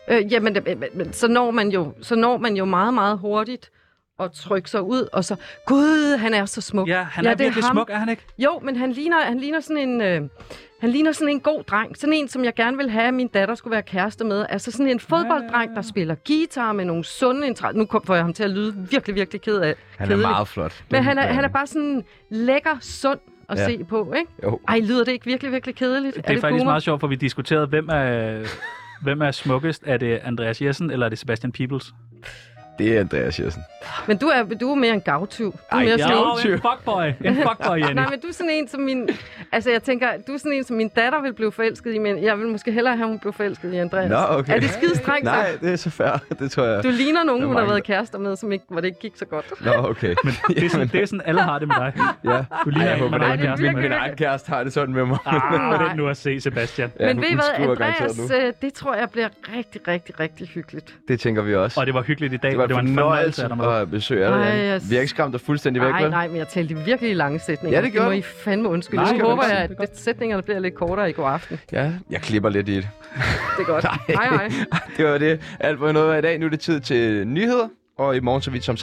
øh, jamen, men, så, når man jo, så når man jo meget, meget hurtigt og trykke sig ud, og så, gud, han er så smuk. Ja, han Ja, er det er virkelig ham. smuk, er han ikke? Jo, men han ligner, han ligner sådan en... Øh, han ligner sådan en god dreng. Sådan en, som jeg gerne vil have, at min datter skulle være kæreste med. Altså sådan en fodbolddreng, der spiller guitar med nogle sunde interesser. Nu kom- får jeg ham til at lyde virkelig, virkelig ked af. Han kedelig. er meget flot. Men han er, han er bare sådan lækker, sund at Ja. se på, ikke? Jo. Ej, lyder det ikke virkelig, virkelig kedeligt? Det er, faktisk meget sjovt, for vi diskuterede, hvem er, hvem er smukkest. Er det Andreas Jessen, eller er det Sebastian Peebles? Det er Andreas Jessen. Men du er, du er mere en gavtyv. Du er Ej, mere jeg er en- jo- en fuckboy. En fuckboy, Jenny. Nej, men du er sådan en, som min... Altså, jeg tænker, du er sådan en, som min datter vil blive forelsket i, men jeg vil måske hellere have, hun blev forelsket i Andreas. Nå, okay. Er det skide strengt Nej, det er så fair. Det tror jeg. Du ligner nogen, Der hun har været kærester med, som ikke, hvor det ikke gik så godt. Nå, okay. Men det er, sådan, det er sådan, alle har det med dig. ja. Du ligner Ej, jeg håber, at er virkelig- med. min egen kæreste har det sådan med mig. Ah, vent nu at se, Sebastian. Ja, men ved I hvad, Andreas, nu. øh, det tror jeg bliver rigtig, rigtig, rigtig hyggeligt. Det tænker vi også. Og det var hyggeligt i dag, var, det var en fornøjelse at besøge dig. Jeg- Vi har ikke skræmt dig fuldstændig væk, Nej, vel? nej, men jeg talte i virkelig lange sætninger. Ja, det gjorde må du. I fandme undskylde. Nej, det gør håber jeg, at det, sætningerne bliver lidt kortere i god aften. Ja, jeg klipper lidt i det. Det er godt. hej, hej. Det var det. Alt for noget i dag. Nu er det tid til nyheder. Og i morgen så er vi som sagt